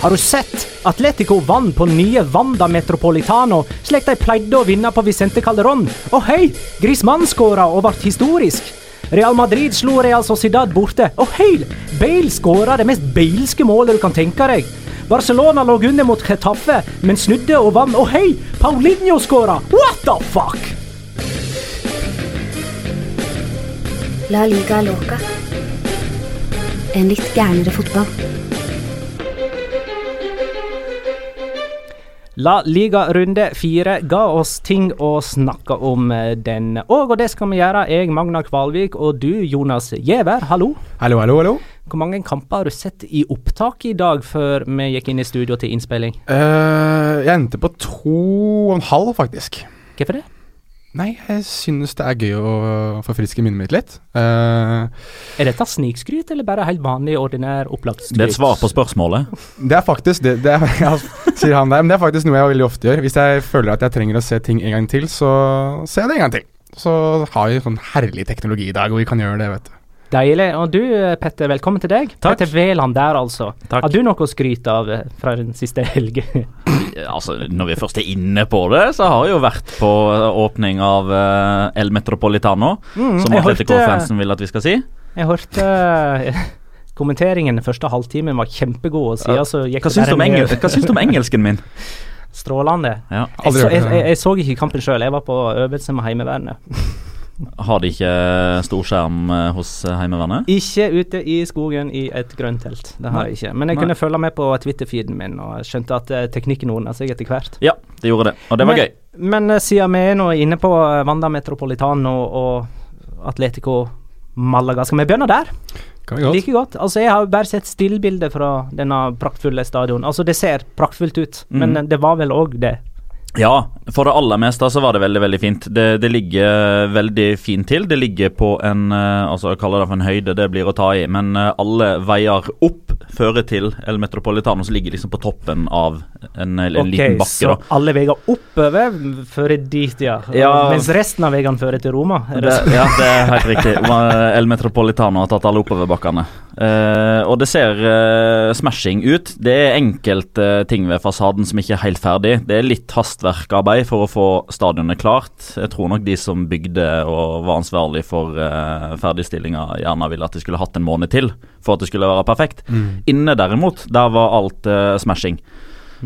Har du sett? Atletico vant på nye Wanda Metropolitano, slik de pleide å vinne på Vicente Calderón. Og hei, Griezmann skåra og ble historisk. Real Madrid slo Real Sociedad borte. Og hei, Bale skåra det mest bailske målet du kan tenke deg. Barcelona lå under mot Chetaffe, men snudde og vant. Og hei, Paulinho skåra! What the fuck? La liga loca. En litt gærnere fotball. La Liga runde fire ga oss ting å snakke om denne den og, og det skal vi gjøre. Jeg, Magna Kvalvik, og du, Jonas Giæver. Hallo. Hallo, hallo, hallo. Hvor mange kamper har du sett i opptak i dag før vi gikk inn i studio til innspilling? Uh, jeg endte på to og en halv, faktisk. Hvorfor det? Nei, jeg synes det er gøy å forfriske minnet mitt litt. Uh, Er dette snikskryt, eller bare helt vanlig, ordinær, opplagt skryt? Det er et svar på spørsmålet. det er faktisk det, det er, ja, sier han der, men det er faktisk noe jeg veldig ofte gjør. Hvis jeg føler at jeg trenger å se ting en gang til, så ser jeg det en gang til. Så har vi sånn herlig teknologi i dag, og vi kan gjøre det, vet du. Deilig. Og du, Petter, velkommen til deg. Takk. Petter Veland der, altså. Takk. Har du noe å skryte av eh, fra den siste helgen? Altså, Når vi først er inne på det, så har jeg jo vært på åpning av eh, El Metropolitano, Mm, som Atletico-fansen vil at vi skal si. Jeg hørte eh, kommenteringen den første halvtimen var kjempegod, og siden så gikk Hva syns du om, engel hva syns du om engelsken min? Strålende. Ja. Jeg så, jeg, jeg, jeg så ikke kampen sjøl, jeg var på øvelse med Heimevernet. Har de ikke storskjerm eh, hos eh, Heimevernet? Ikke ute i skogen i et grønt telt, det har Nei. jeg ikke. Men jeg Nei. kunne følge med på Twitter-feeden min, og skjønte at eh, teknikken ordna seg etter hvert. Ja, det gjorde det, og det var men, gøy. Men siden vi er nå inne på Wanda Metropolitano og Atletico Malaga, skal vi begynne der? Kan vi godt. Like godt. Altså, jeg har jo bare sett stillbilder fra denne praktfulle stadion. Altså, det ser praktfullt ut, men Mhm. det var vel òg det. Ja, for det aller meste så var det veldig veldig fint. Det, det ligger veldig fint til. Det ligger på en eh, Altså, jeg kaller det for en høyde, det blir å ta i, men eh, alle veier opp fører til El Metropolitano, som ligger liksom på toppen av en, en okay, liten bakke, så da. alle veier oppover fører dit, ja. Ja. Mens resten av veiene fører til Roma. Det Det, ja, det er helt riktig. El Metropolitano har tatt alle oppoverbakkene. Eh, og det ser uh, smashing ut. Det er enkelte ting ved fasaden som ikke er helt ferdig. Det er litt hastverkarbeid for å få stadionet klart. Jeg tror nok de som bygde og var ansvarlig for uh, ferdigstillinga, gjerne ville at de skulle hatt en måned til for at det skulle være perfekt. Inne derimot, der var alt smashing.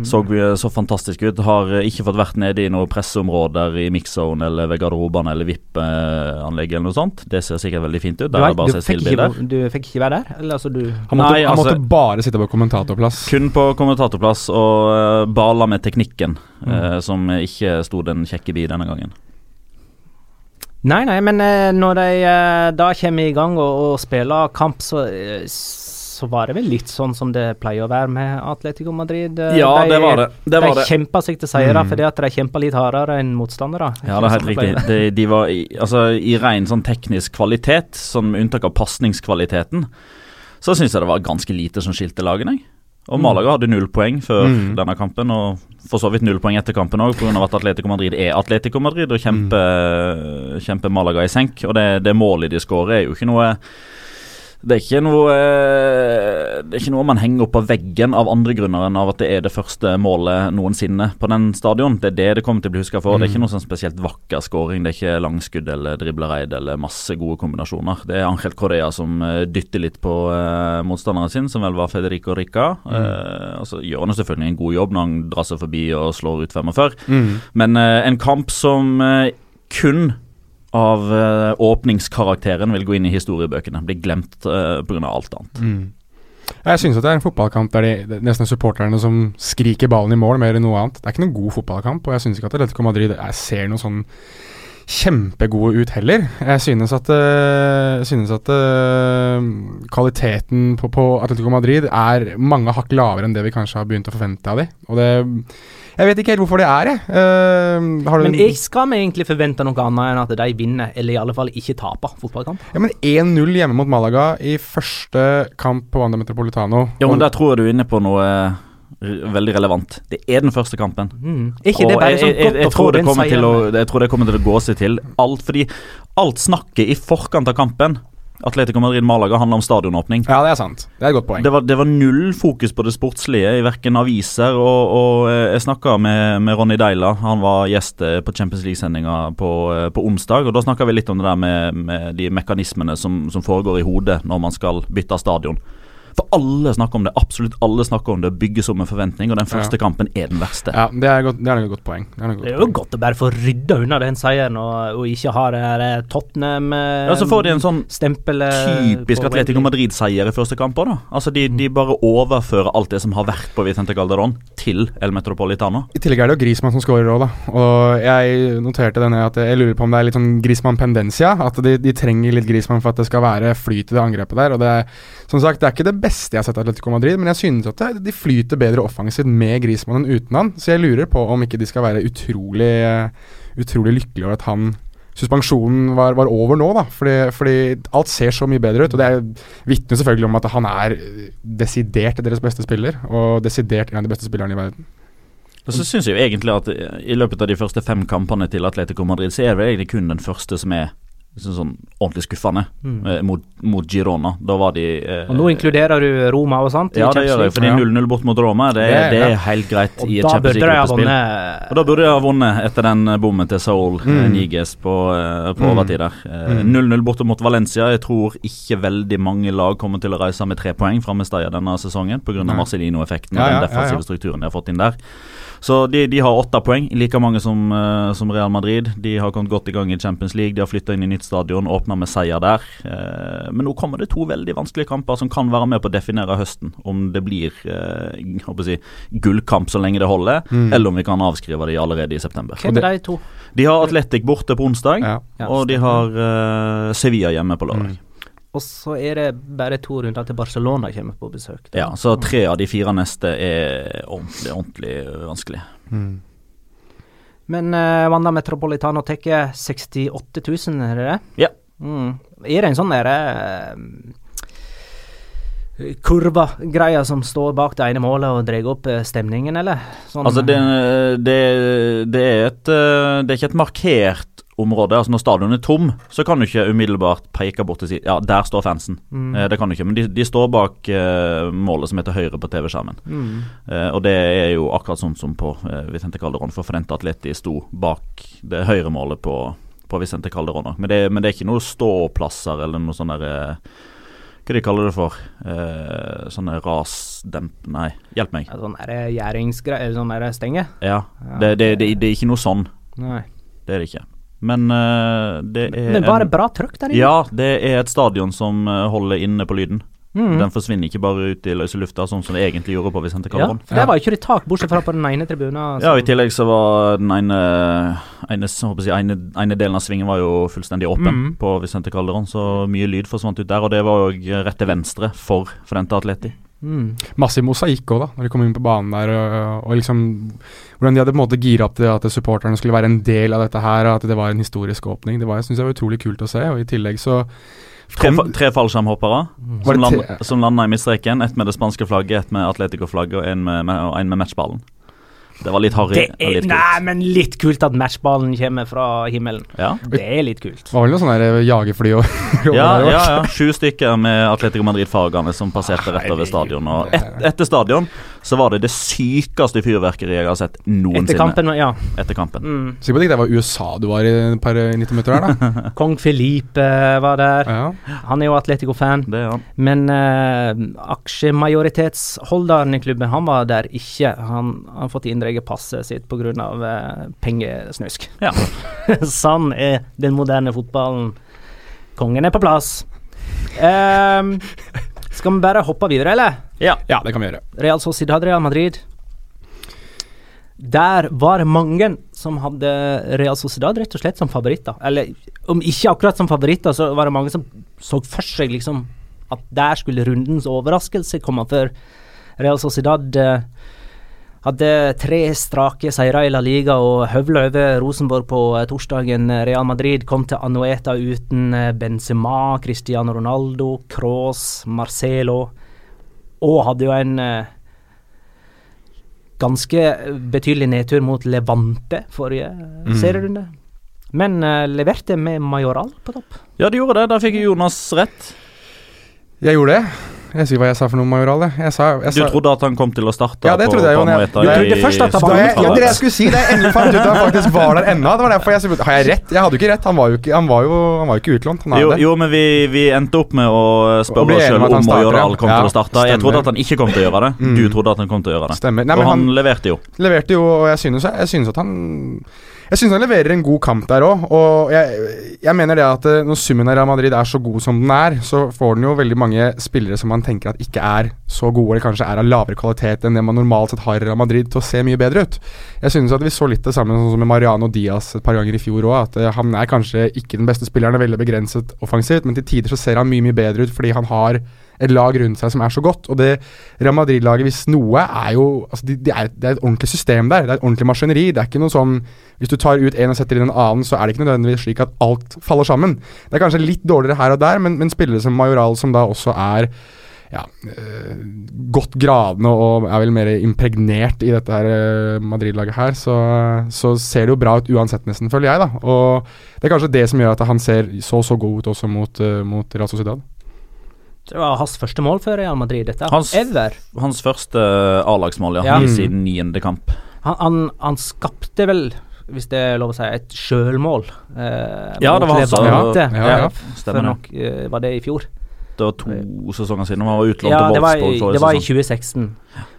Så, så fantastisk ut. Har eh, ikke fått vært nede i noen presseområder i mixzone eller ved garderobene eller VIP-anlegget eller noe sånt. Det ser sikkert veldig fint ut. Du, er bare du, fikk ikke, du fikk ikke være der? Eller altså, du Han måtte, Nei, han altså- måtte bare sitte på kommentatorplass. Kun på kommentatorplass og uh, bala med teknikken, Mm. uh, som ikke sto den kjekke bi denne gangen. Nei, nei, men eh, når de eh, da kommer i gang og, og spiller kamp, så, eh, så var det vel litt sånn som det pleier å være med Atletico Madrid. eh, Ja, de, det var det. Det var de det. kjempa seg til seire Mm. fordi at de kjempa litt hardere enn motstandere. Ja, det er helt riktig. De, de var i, altså, i ren sånn teknisk kvalitet, sånn med unntak av pasningskvaliteten, så syns jeg det var ganske lite som skilte lagene. Og Mm. Malaga hadde null poeng før Mm. denne kampen, og for så vidt null poeng etter kampen òg, pga. at Atletico Madrid er Atletico Madrid og kjemper, kjemper Malaga i senk. Og det, det målet de skårer, er jo ikke noe det er ikke noe eh, Det er ikke noe man henger opp på veggen av andre grunner enn av at det er det første målet noensinne på den stadion. Det er det det kommer til å bli huska for. Det er ikke noe sånn spesielt vakker skåring. Det er ikke langskudd eller driblereid eller masse gode kombinasjoner. Det er Angel Correa som eh, dytter litt på uh, motstanderen sin, som vel var Federico Rica. Eh, og så gjør han selvfølgelig en god jobb når han drar seg forbi og slår ut 45. Mm. Men eh, en kamp som kun av eh, åpningskarakteren vil gå inn i historiebøkene. Blir glemt uh, pga. alt annet. Mm. Jeg synes at det er en fotballkamp der de, det er nesten supporterne som skriker ballen i mål mer enn noe annet. Det er ikke noen god fotballkamp, og jeg synes ikke at Atletico Madrid jeg ser noe sånn kjempegode ut heller. Jeg synes at, øh, jeg synes at kvaliteten på, på Atletico Madrid er mange hakk lavere enn det vi kanskje har begynt å forvente av dem. Og det Jeg vet ikke helt hvorfor det er, jeg. Uh, har du Men jeg skal vi egentlig forvente noe annet enn at de vinner, eller i alle fall ikke taper fotballkamp? ja, men 1-0 hjemme mot Malaga i første kamp på Wanda Metropolitano. Ja, men Der tror jeg du er inne på noe eh, veldig relevant. Det er den første kampen. Mm. Ikke det bare sånn jeg, godt jeg, å få tror det den kommer til å, jeg tror det kommer til å gå seg til. Alt fordi alt snakket i forkant av kampen Atletico Madrid-Malaga handler om stadionåpning. Ja, det er sant. Det er et godt poeng. Det var, det var null fokus på det sportslige i verken aviser og, og eh, Jeg snakka med, med Ronny Deila, han var gjest eh, på Champions League-sendinga på, eh, på, onsdag. og Da snakka vi litt om det der med, med de mekanismene som, som foregår i hodet når man skal bytte stadion. For alle snakker om det. Absolutt alle snakker om det. Bygges om en forventning, og den første ja. kampen er den verste. Ja, Det er, godt, det er et godt poeng. Det er, godt det er jo godt å bare få rydda unna den seieren, og, og ikke ha det her eh, Tottenham eh, Ja, Så får de en sånn typisk Atletico Madrid-seier i første kamp òg, da. Altså, de, de, bare overfører alt det som har vært på Vicente Calderón, til El Metropolitano. I tillegg er det jo Grismann som skårer òg, da. Og jeg noterte denne at jeg lurer på om det er litt sånn Grismann pendensia. At de, de trenger litt Grismann for at det skal være flyt i det angrepet der. Og det er som sagt, det er ikke det beste jeg har sett Atletico Madrid, men jeg synes at de flyter bedre offensivt med Grismann enn uten han. Så jeg lurer på om ikke de skal være utrolig, utrolig lykkelige over at han suspensjonen var, var, over nå, da. Fordi, fordi, alt ser så mye bedre ut. Og det vitner selvfølgelig om at han er desidert deres beste spiller, og desidert en av de beste spillerne i verden. Og så syns jeg jo egentlig at i løpet av de første fem kampene til Atletico Madrid, så er det egentlig kun den første som er Liksom sånn ordentlig skuffende mm. eh, mot, mot, Girona. Da var de eh, Og Nå inkluderer du Roma og sånt? Ja, det gjør jeg. Fordi 0-0 bort mot Roma, det, det, det er helt greit i et Champions League-gruppespill. Og da burde de ha vunnet etter den bommen til Saul mm. Niges på, eh, på mm. overtid der. 0-0 eh, borte mot Valencia. Jeg tror ikke veldig mange lag kommer til å reise med tre poeng fra Mestalla denne sesongen pga. Marcelino-effekten og ja, den defensive ja, ja. strukturen de har fått inn der. Så de, de har åtte poeng, like mange som, uh, som, Real Madrid. De har kommet godt i gang i Champions League. De har flytta inn i nytt stadion, åpna med seier der. Uh, men nå kommer det to veldig vanskelige kamper som kan være med på å definere høsten. Om det blir uh, si, gullkamp så lenge det holder, mm. eller om vi kan avskrive de allerede i september. Hvem er de to? De har Atletic borte på onsdag, ja. og de har Sevilla hjemme på lørdag. Mm. Og så er det bare to runder til Barcelona kommer på besøk. Da. Ja, så tre av de fire neste er ordentlig, ordentlig vanskelig. Mm. Men uh, Wanda Metropolitano tar 68 000, er det det? Ja. Mm. Er det en sånn derre uh, kurva-greia som står bak det ene målet og drar opp eh, stemningen, eller? Sånn, altså, det, det, det, er et, det er ikke et markert område. Altså Når stadionet er tom, så kan du ikke umiddelbart peke bort og si ja, der står fansen. Mm. Eh, det kan du ikke, men de, de står bak eh, målet som heter høyre på TV-skjermen. Mm. Eh, og det er jo akkurat sånn som på eh, Vicente Calderón, for Forente Atleti sto bak det høyre målet på, på Vicente Calderón. Men det, men det er ikke noen ståplasser eller noe sånn derre eh, hva de kaller det for? Eh, sånne rasdemp... Nei, hjelp meg. Ja, sånn gjerdingsgreier? Sånn stenge? Ja. ja. Det, det, det, det, er ikke noe sånn. Nei. Det er det ikke. Men uh, det er Men var det bra trøkk der inne? Ja, det er et stadion som uh, holder inne på lyden. Mm. Den forsvinner ikke bare ut i løse lufta, sånn som det egentlig gjorde på Vicente Calderón. Ja, for det var jo ikke det tak, bortsett fra på den ene tribunen. Altså. Ja, i tillegg så var den ene ene, jeg, ene, ene delen av svingen var jo fullstendig åpen mm. på Vicente Calderón, så mye lyd forsvant ut der. Og det var jo rett til venstre for Forente Atleti. Mm. Massiv mosaikk òg, da, når de kom inn på banen der. Og, og liksom Hvordan de hadde på en måte gira opp til at supporterne skulle være en del av dette her, at det var en historisk åpning. Det var, jeg synes det var utrolig kult å se. Og i tillegg så Tre, tre fallskjermhoppere mm. som, land, som landa i midtstreken. Ett med det spanske flagget, ett med Atletico-flagget og en med, med, med matchballen. Det var litt harry. Det er, litt nei, men litt kult at matchballen kommer fra himmelen. Ja. Det er litt kult. Det var vel noe sånn eh, jagerfly og ja, ja, ja. Sju stykker med Atletico Madrid-fargene som passerte rett over stadion. Og et, etter stadion så var det det sykeste fyrverkeriet jeg har sett noensinne. Etter kampen, ja. Etter kampen. Mm. Sikker på at det ikke var USA du var i et par 90 minutter her, da? Kong Felipe var der. Ja. Han er jo Atletico-fan. Det er han. Men uh, aksjemajoritetsholderen i klubben, han var der ikke. Han har fått inndraget passet sitt pga. Eh, pengesnusk. Ja. sånn er den moderne fotballen. Kongen er på plass. Um, skal vi bare hoppe videre, eller? Ja. ja, det kan vi gjøre. Real Sociedad, Real Madrid. Der var det mange som hadde Real Sociedad rett og slett som favoritter. Eller om ikke akkurat som favoritter, så var det mange som så for seg liksom at der skulle rundens overraskelse komme. For Real Sociedad eh, hadde tre strake seire i La Liga og høvla over Rosenborg på eh, torsdagen. Real Madrid kom til Anueta uten eh, Benzema, Cristiano Ronaldo, Cross, Marcelo. Og hadde jo en eh, ganske betydelig nedtur mot Levante forrige mm. serierunde. men leverte med Majoral på topp. Ja, de gjorde det. Der fikk Jonas rett. Jeg gjorde det. Jeg sier hva jeg sa for noe, Majoral. jeg. Jeg sa, jeg Du trodde at han kom til å starte Ja, det trodde jeg jo, jeg- Du trodde først at han var jeg, ja, det jeg skulle si, det jeg endelig fant ut at han faktisk var der ennå. Det var derfor jeg Har jeg rett. Jeg hadde jo ikke rett. Han var jo ikke, han var jo, han var jo ikke utlånt. Han er Jo, det. jo, men vi, vi endte opp med å spørre oss selv om Majoral kom ja. til å starte. Jeg trodde at han ikke kom til å gjøre det. Mm. Du trodde at han kom til å gjøre det. Stemmer. Nei, og han, han leverte jo. leverte jo, og jeg synes, jeg synes at han Jeg synes han leverer en god kamp der òg, og jeg, jeg mener det at eh, når summen av Real Madrid er så god som den er, så får den jo veldig mange spillere som man tenker at ikke er så gode, eller kanskje er av lavere kvalitet enn det man normalt sett har i Real Madrid, til å se mye bedre ut. Jeg synes at vi så litt det samme sånn som med Mariano Diaz et par ganger i fjor òg, at eh, han er kanskje ikke den beste spilleren, er veldig begrenset offensivt, men til tider så ser han mye, mye bedre ut fordi han har et lag rundt seg som er så godt. Og det Real Madrid-laget, hvis noe, er jo altså de, de er, Det er et ordentlig system der. Det er et ordentlig maskineri. Det er ikke noe sånn Hvis du tar ut en og setter inn en annen, så er det ikke nødvendigvis slik at alt faller sammen. Det er kanskje litt dårligere her og der, men, men spillere som Majoral, som da også er ja, øh, godt gradende og er vel mer impregnert i dette her øh, Madrid-laget her, så, så ser det jo bra ut uansett, nesten, føler jeg, da. Og det er kanskje det som gjør at han ser så så god ut også mot, øh, mot Real Sociedad. Det var hans første mål for Real Madrid, dette. Hans- Ever. Hans første A-lagsmål, ja. Ja. I Mm. Siden niende kamp. Han, han, han skapte vel, hvis det er lov å si, et sjølmål. Eh, Ja, det var han som- Ja, ja, ja. Stemmer det. nok, eh, var det i fjor? Det var to sesonger siden. Han var utlånt Ja, til det var, Wolfsburg i, forrige det var i 2016.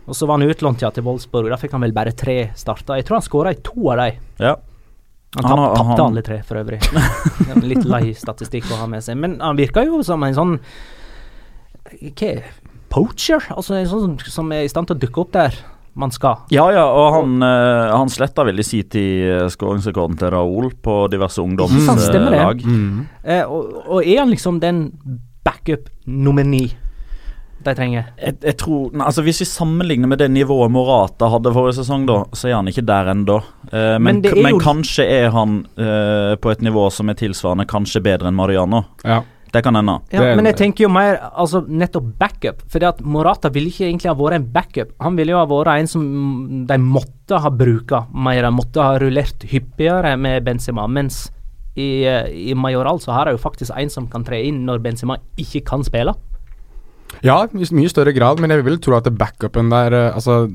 Og så var han utlånt ja, til Wolfsburg. Da fikk han vel bare tre starter. Jeg tror han skåra i to av de. Ja. Han Han tapte alle tre, for øvrig. Det litt lei statistikk å ha med seg. Men han virka jo som en sånn Hva Poacher? Altså en sånn som, som er i stand til å dukke opp der man skal. Ja, ja, og han, uh, han sletta vel i sin tid uh, skåringsrekorden til Raoul på diverse ungdomslag. Mm. Eh, og, og er han liksom den backup nummer ni de trenger? Jeg, jeg tror, nei, altså Hvis vi sammenligner med det nivået Morata hadde forrige sesong, da, så er han ikke der ennå. Eh, men, Men er men jo- kanskje er han eh, på et nivå som er tilsvarende, kanskje bedre enn Mariano. Ja. Det kan hende. Ja, men jeg tenker jo mer altså nettopp backup. For at Morata ville ikke egentlig ha vært en backup. Han ville jo ha vært en som de måtte ha bruka mer. De måtte ha rullert hyppigere med Benzema. Mens i, eh, i Majoral så har de jo faktisk en som kan tre inn når Benzema ikke kan spille. Ja, i mye større grad, men jeg vil tro at det backupen der eh, Altså,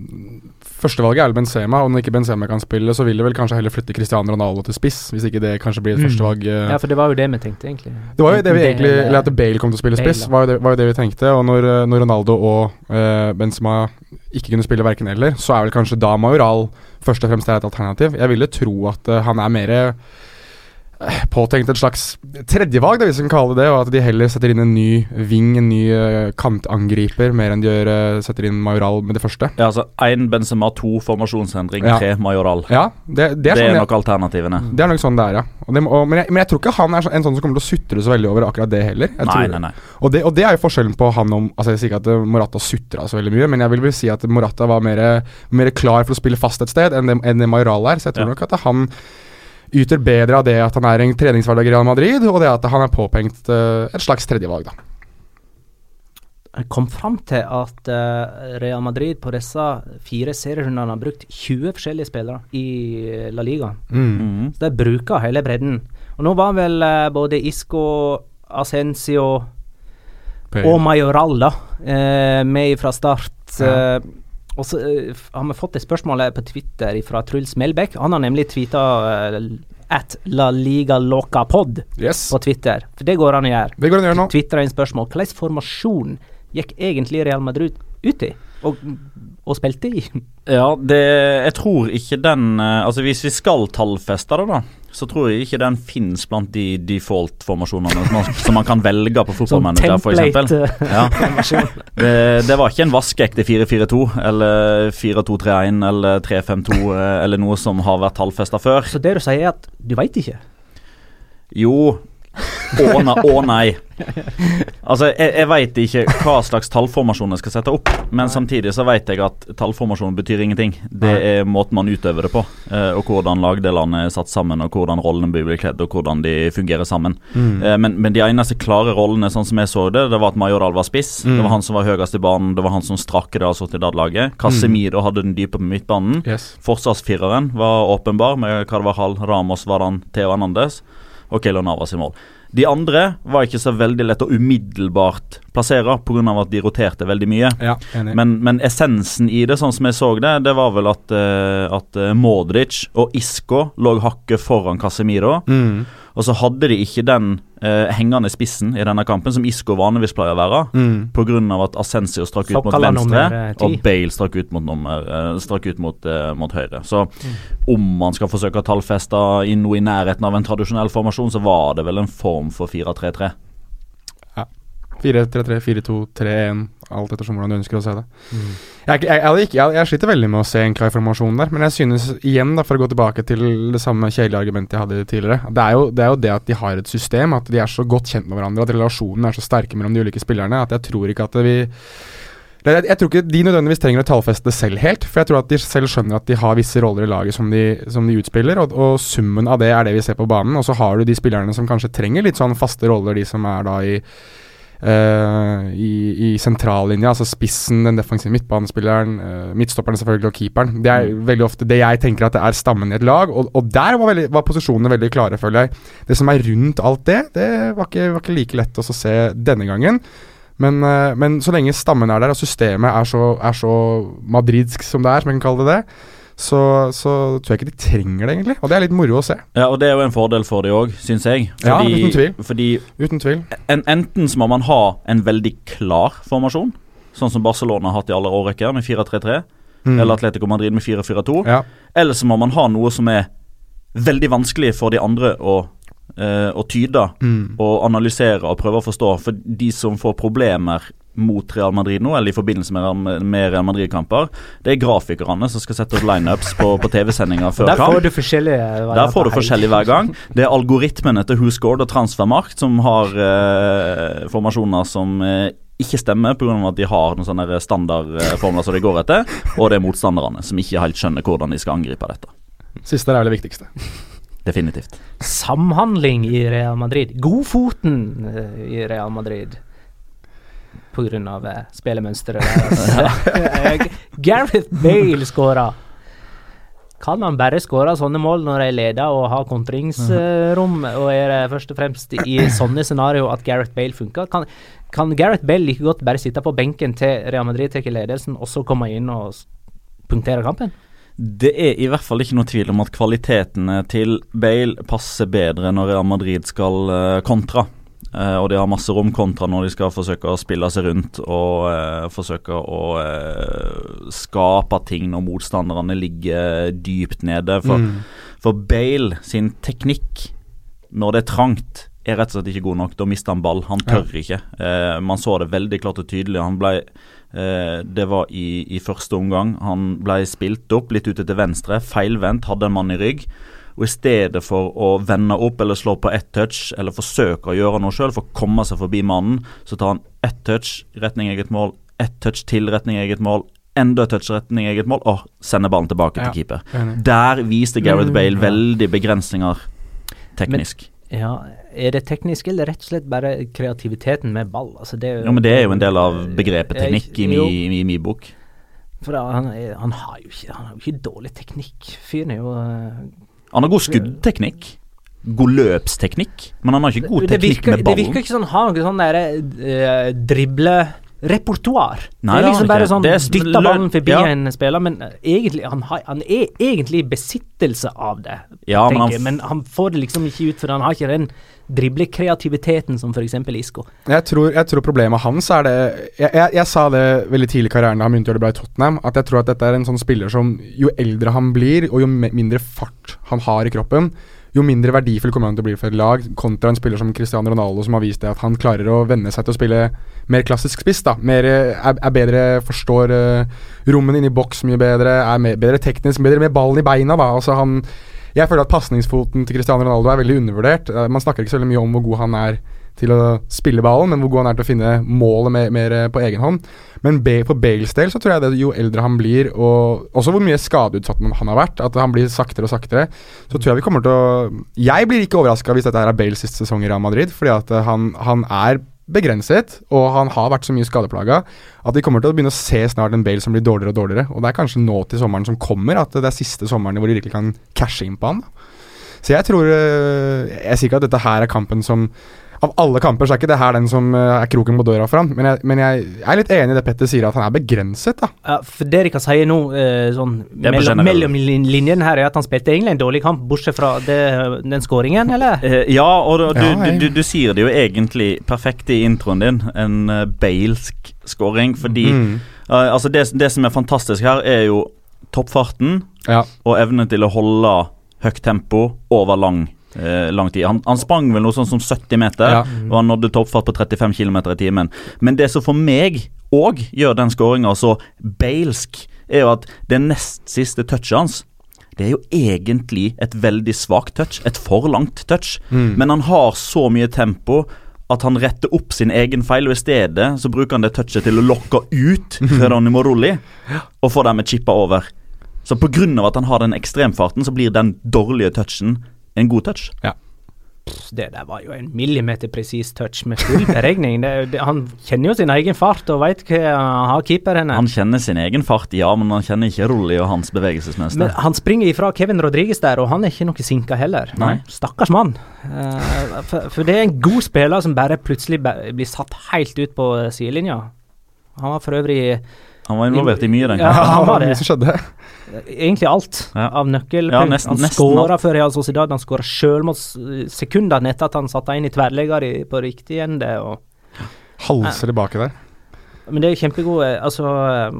Førstevalget er vel Benzema, og når ikke Benzema kan spille, så vil det vel kanskje heller flytte Cristiano Ronaldo til spiss, hvis ikke det kanskje blir et Mm. førstevalg. eh. Ja, for det var jo det vi tenkte, egentlig. Det var jo det vi egentlig eller- at Bale kom til å spille Bale, spiss, var jo det, var jo det vi tenkte. Og når, eh, når Ronaldo og eh, Benzema ikke kunne spille verken eller, så er vel kanskje da Majoral først og fremst er et alternativ. Jeg ville tro at uh, han er mer påtenkt et slags tredjevalg, hvis vi kan kalle det det, og at de heller setter inn en ny ving, en ny eh, kantangriper, mer enn de gjør, eh, setter inn Majoral med det første. Ja, altså Én Benzema, to formasjonsendring, Ja. tre Majoral. Ja, det, det Det er er, sånn jeg- nok alternativene. det er nok sånn det er, ja. Og det, og, men, jeg, men jeg tror ikke han er så, en sånn som kommer til å sutre så veldig over akkurat det heller. Nei, tror, nei, nei. Og det, og det er jo forskjellen på han om Altså Jeg sier ikke at eh, Morata sutra så veldig mye, men jeg vil vel si at Morata var mer, mer klar for å spille fast et sted enn det, enn Majoral er. Så jeg tror Ja. nok at han yter bedre av det at han er en treningshverdag i Real Madrid, og det at han er påpengt uh, et slags tredjevalg, da. Jeg kom fram til at uh, Real Madrid på disse fire serierundene har brukt 20 forskjellige spillere i eh, La Liga. Mm. Så de bruker hele bredden. Og nå var vel uh, både Isco, Ascencio og Majoral da, med fra start. Ja. Eh, og så uh, har vi fått et spørsmål på Twitter fra Truls Melbekk. Han har nemlig tweeta uh, at La Liga Loca Pod Yes. på Twitter. For det går an å gjøre. Det går an å gjøre nå. Twittra inn spørsmål. Hvilken formasjon gikk egentlig Real Madrid ut i? Og, og spilte i? Ja, det Jeg tror ikke den eh, Altså Hvis vi skal tallfeste det, da, så tror jeg ikke den finnes blant de default-formasjonene som, som man kan velge på fotballmanager, f.eks. Ja. Det, det var ikke en vaskeekte 4-4-2 eller 4-2-3-1 eller 3-5-2 eh, eller noe som har vært tallfesta før. Så det du sier er at du veit ikke? Jo, Å nei, Oh, nei. Altså, jeg, jeg veit ikke hva slags tallformasjon jeg skal sette opp, men samtidig så veit jeg at tallformasjon betyr ingenting. Det er måten man utøver det på, eh, og hvordan lagdelene er satt sammen, og hvordan rollene blir kledd, og hvordan de fungerer sammen. Mm. Eh, men, men de eneste klare rollene, sånn som jeg så det, det var at Majoral var spiss. Mm. Det var han som var høyest i banen, det var han som strakk det av Sociedad-laget. Casemiro hadde den dype på midtbanen. Yes. Forsvarsfireren var åpenbar, med Carvajal, Ramos, Varan, Theo Anandes og Keylor Navas i mål. De andre var ikke så veldig lett å umiddelbart plassere, pga. at de roterte veldig mye. Ja. Men, men essensen i det, sånn som jeg så det, det var vel at, uh, at eh, Modric og Isco lå hakket foran Casemiro. mm. Og så hadde de ikke den eh, hengende spissen i denne kampen, som Isco vanligvis pleier å være. Mm. Pga. at Asensio strakk ut mot venstre, eh, og Bale strakk ut mot, nummer, eh, strakk ut mot, eh, mot høyre. Så Mm. om man skal forsøke å tallfeste i noe i nærheten av en tradisjonell formasjon, så var det vel en form for 4-3-3. 4-3-3, 4-2-3-1, alt ettersom hvordan du ønsker å se det. Mm. Jeg, jeg, jeg, jeg, sliter veldig med å se en klar formasjon der, men jeg synes igjen, da, for å gå tilbake til det samme kjedelige argumentet jeg hadde tidligere, det er, jo, det er jo det at de har et system, at de er så godt kjent med hverandre, at relasjonen er så sterke mellom de ulike spillerne, at jeg tror ikke at vi jeg, jeg tror ikke de nødvendigvis trenger å tallfeste det selv helt, for jeg tror at de selv skjønner at de har visse roller i laget som de, som de utspiller, og, og summen av det er det vi ser på banen. Og så har du de spillerne som kanskje trenger litt sånn faste roller, de som er da i i, i sentrallinja, altså spissen, den defensive midtbanespilleren, uh, midtstopperne selvfølgelig og keeperen. Det er veldig ofte det jeg tenker at det er stammen i et lag, og, og der var, veldig, var posisjonene veldig klare, føler jeg. Det som er rundt alt det, det var ikke, var ikke like lett å se denne gangen. Men, eh, men så lenge stammen er der, og systemet er så, er så madridsk som det er, som jeg kan kalle det det, så, så tror jeg ikke de trenger det, egentlig. Og det er litt moro å se. Ja, og det er jo en fordel for de òg, syns jeg. Ja, uten tvil. Fordi Uten tvil. en, enten så må man ha en veldig klar formasjon, sånn som Barcelona har hatt i alle årrekker, med 4-3-3, Mm. eller Atletico Madrid med 4-4-2. Ja. Eller så må man ha noe som er veldig vanskelig for de andre å, eh, å tyde Mm. og analysere og prøve å forstå. For de som får problemer mot Real Madrid nå, eller i forbindelse med, Real- med Real Madrid-kamper, det er grafikerne som skal sette opp lineups på, på TV-sendinger før Der kamp. får du forskjellige Der får du forskjellig hver gang. Det er algoritmene til WhoScored og Transfermarkt som har eh, formasjoner som eh, ikke stemmer pga. at de har noen sånne standardformler som de går etter, og det er motstanderne som ikke helt skjønner hvordan de skal angripe dette. Siste er vel det viktigste. Definitivt. Samhandling i Real Madrid. Godfoten eh, i Real Madrid. Av eh, spillemønsteret deres. Eh, Gareth Bale skåra. Kan han bare skåre sånne mål når de leder og har kontringsrom, og er det først og fremst i sånne scenario at Gareth Bale funker? Kan, kan Gareth Bale like godt bare sitte på benken til Real Madrid tar ledelsen, og så komme inn og punktere kampen? Det er i hvert fall ikke noe tvil om at kvalitetene til Bale passer bedre når Real Madrid skal eh, kontra. Eh, og de har masse rom kontra når de skal forsøke å spille seg rundt og eh, forsøke å eh, skape ting når motstanderne ligger dypt nede. For, Mm. for Bale sin teknikk når det er trangt, er rett og slett ikke god nok. Da mister han ball. Han tør ikke. Eh, man så det veldig klart og tydelig. Han ble eh, Det var i, i første omgang. Han ble spilt opp litt ute til venstre, feilvendt, hadde en mann i rygg. Og i stedet for å vende opp eller slå på ett touch, eller forsøke å gjøre noe sjøl for å komme seg forbi mannen, så tar han ett touch retning eget mål, ett touch til retning eget mål, enda et touch retning eget mål, og sender ballen tilbake Ja. til keeper. Der viste Gareth Mm, Bale veldig begrensninger teknisk. Ja, er det teknisk, eller rett og slett bare kreativiteten med ball? Altså, det er jo, men det er jo en del av begrepet teknikk i min mi, mi bok. For han, han har jo ikke, han har jo ikke dårlig teknikk. Fyren er jo eh, Han har god skuddteknikk. God løpsteknikk, men han har ikke god teknikk virker, med det virker ikke sånn Han har noe sånn derre uh, driblerepertoar. Nei, Det er liksom bare sånn Det dytta ballen forbi ja. en spiller, men egentlig han, har, han er egentlig i besittelse av det, Ja, men han Men han får det liksom ikke ut, for han har ikke den driblekreativiteten som f.eks. Isco. Jeg tror, jeg tror problemet hans er det jeg, jeg, jeg sa det veldig tidlig i karrieren da han begynte å gjøre det bra i Tottenham, at jeg tror at dette er en sånn spiller som jo eldre han blir, og jo mindre fart han har i kroppen, jo mindre verdifull kommer han til å bli for et lag, kontra en spiller som Cristiano Ronaldo, som har vist det at han klarer å venne seg til å spille mer klassisk spiss. da mer, er, er bedre, Forstår uh, rommene inne boks mye bedre, er mer, bedre teknisk, bedre med ballen i beina. da Altså han Jeg føler at pasningsfoten til Cristiano Ronaldo er veldig undervurdert. Eh, Man snakker ikke så veldig mye om hvor god han er til å spille ballen, men hvor god han er til å finne målet mer, mer eh, på egen hånd. Men for Bales del så tror jeg det jo eldre han blir, og også hvor mye skadeutsatt han har vært, at han blir saktere og saktere, så tror jeg vi kommer til å Jeg blir ikke overraska hvis dette her er Bales siste sesong i Real Madrid, fordi at eh, han, han er begrenset, og han har vært så mye skadeplaga at vi kommer til å begynne å se snart en Bale som blir dårligere og dårligere. Og det er kanskje nå til sommeren som kommer at det er siste sommeren hvor de virkelig kan cashe inn på han. Så jeg tror eh, Jeg sier ikke at dette her er kampen som Av alle kamper så er ikke det her den som eh, er kroken på døra for han, men jeg, men jeg er litt enig i det Petter sier, at han er begrenset, da. Ja, for det de kan si nå, eh, sånn mellom, mellom linjene her, er at han spilte egentlig en dårlig kamp, bortsett fra det, den skåringen, eller? Eh, ja, og du, Ja, du, jeg- du, du sier det jo egentlig perfekt i introen din. En Balesk scoring. Fordi Mm. altså det, det som er fantastisk her, er jo toppfarten Ja. og evnen til å holde høyt tempo over lang, eh, lang tid. Han, han sprang vel noe sånn som 70 meter, Ja. og han nådde toppfart på 35 km i timen. Men det som for meg òg gjør den skåringa så beilsk, er jo at det nest siste touchet hans det er jo egentlig et veldig svakt touch, et for langt touch. Mm. Men han har så mye tempo at han retter opp sin egen feil, og i stedet så bruker han det touchet til å lokke ut Geronimo Morulli, og få dermed chippa over. Så pga. at han har den ekstremfarten, så blir den dårlige touchen en god touch. Ja. Det der var jo en millimeter presis touch med full beregning. Det, det, han kjenner jo sin egen fart og veit hva han har keeperen. Han kjenner sin egen fart, ja, men han kjenner ikke Rolli og hans Men han springer ifra Kevin Rodriguez der, og han er ikke noe sinka heller. Nei. Stakkars mann. Uh, for, for det er en god spiller som bare plutselig blir satt helt ut på sidelinja. Han var for øvrig Han var involvert i mye i den Ja, han var det. Som skjedde. egentlig alt Ja. av nøkkel. Ja, nesten- han skåra før Real Sociedad, han skåra sjølmål mot sekundene etter at han satte inn i tverrlegger på riktig ende. Og, Halser baki der. men det er kjempegode Altså, eh,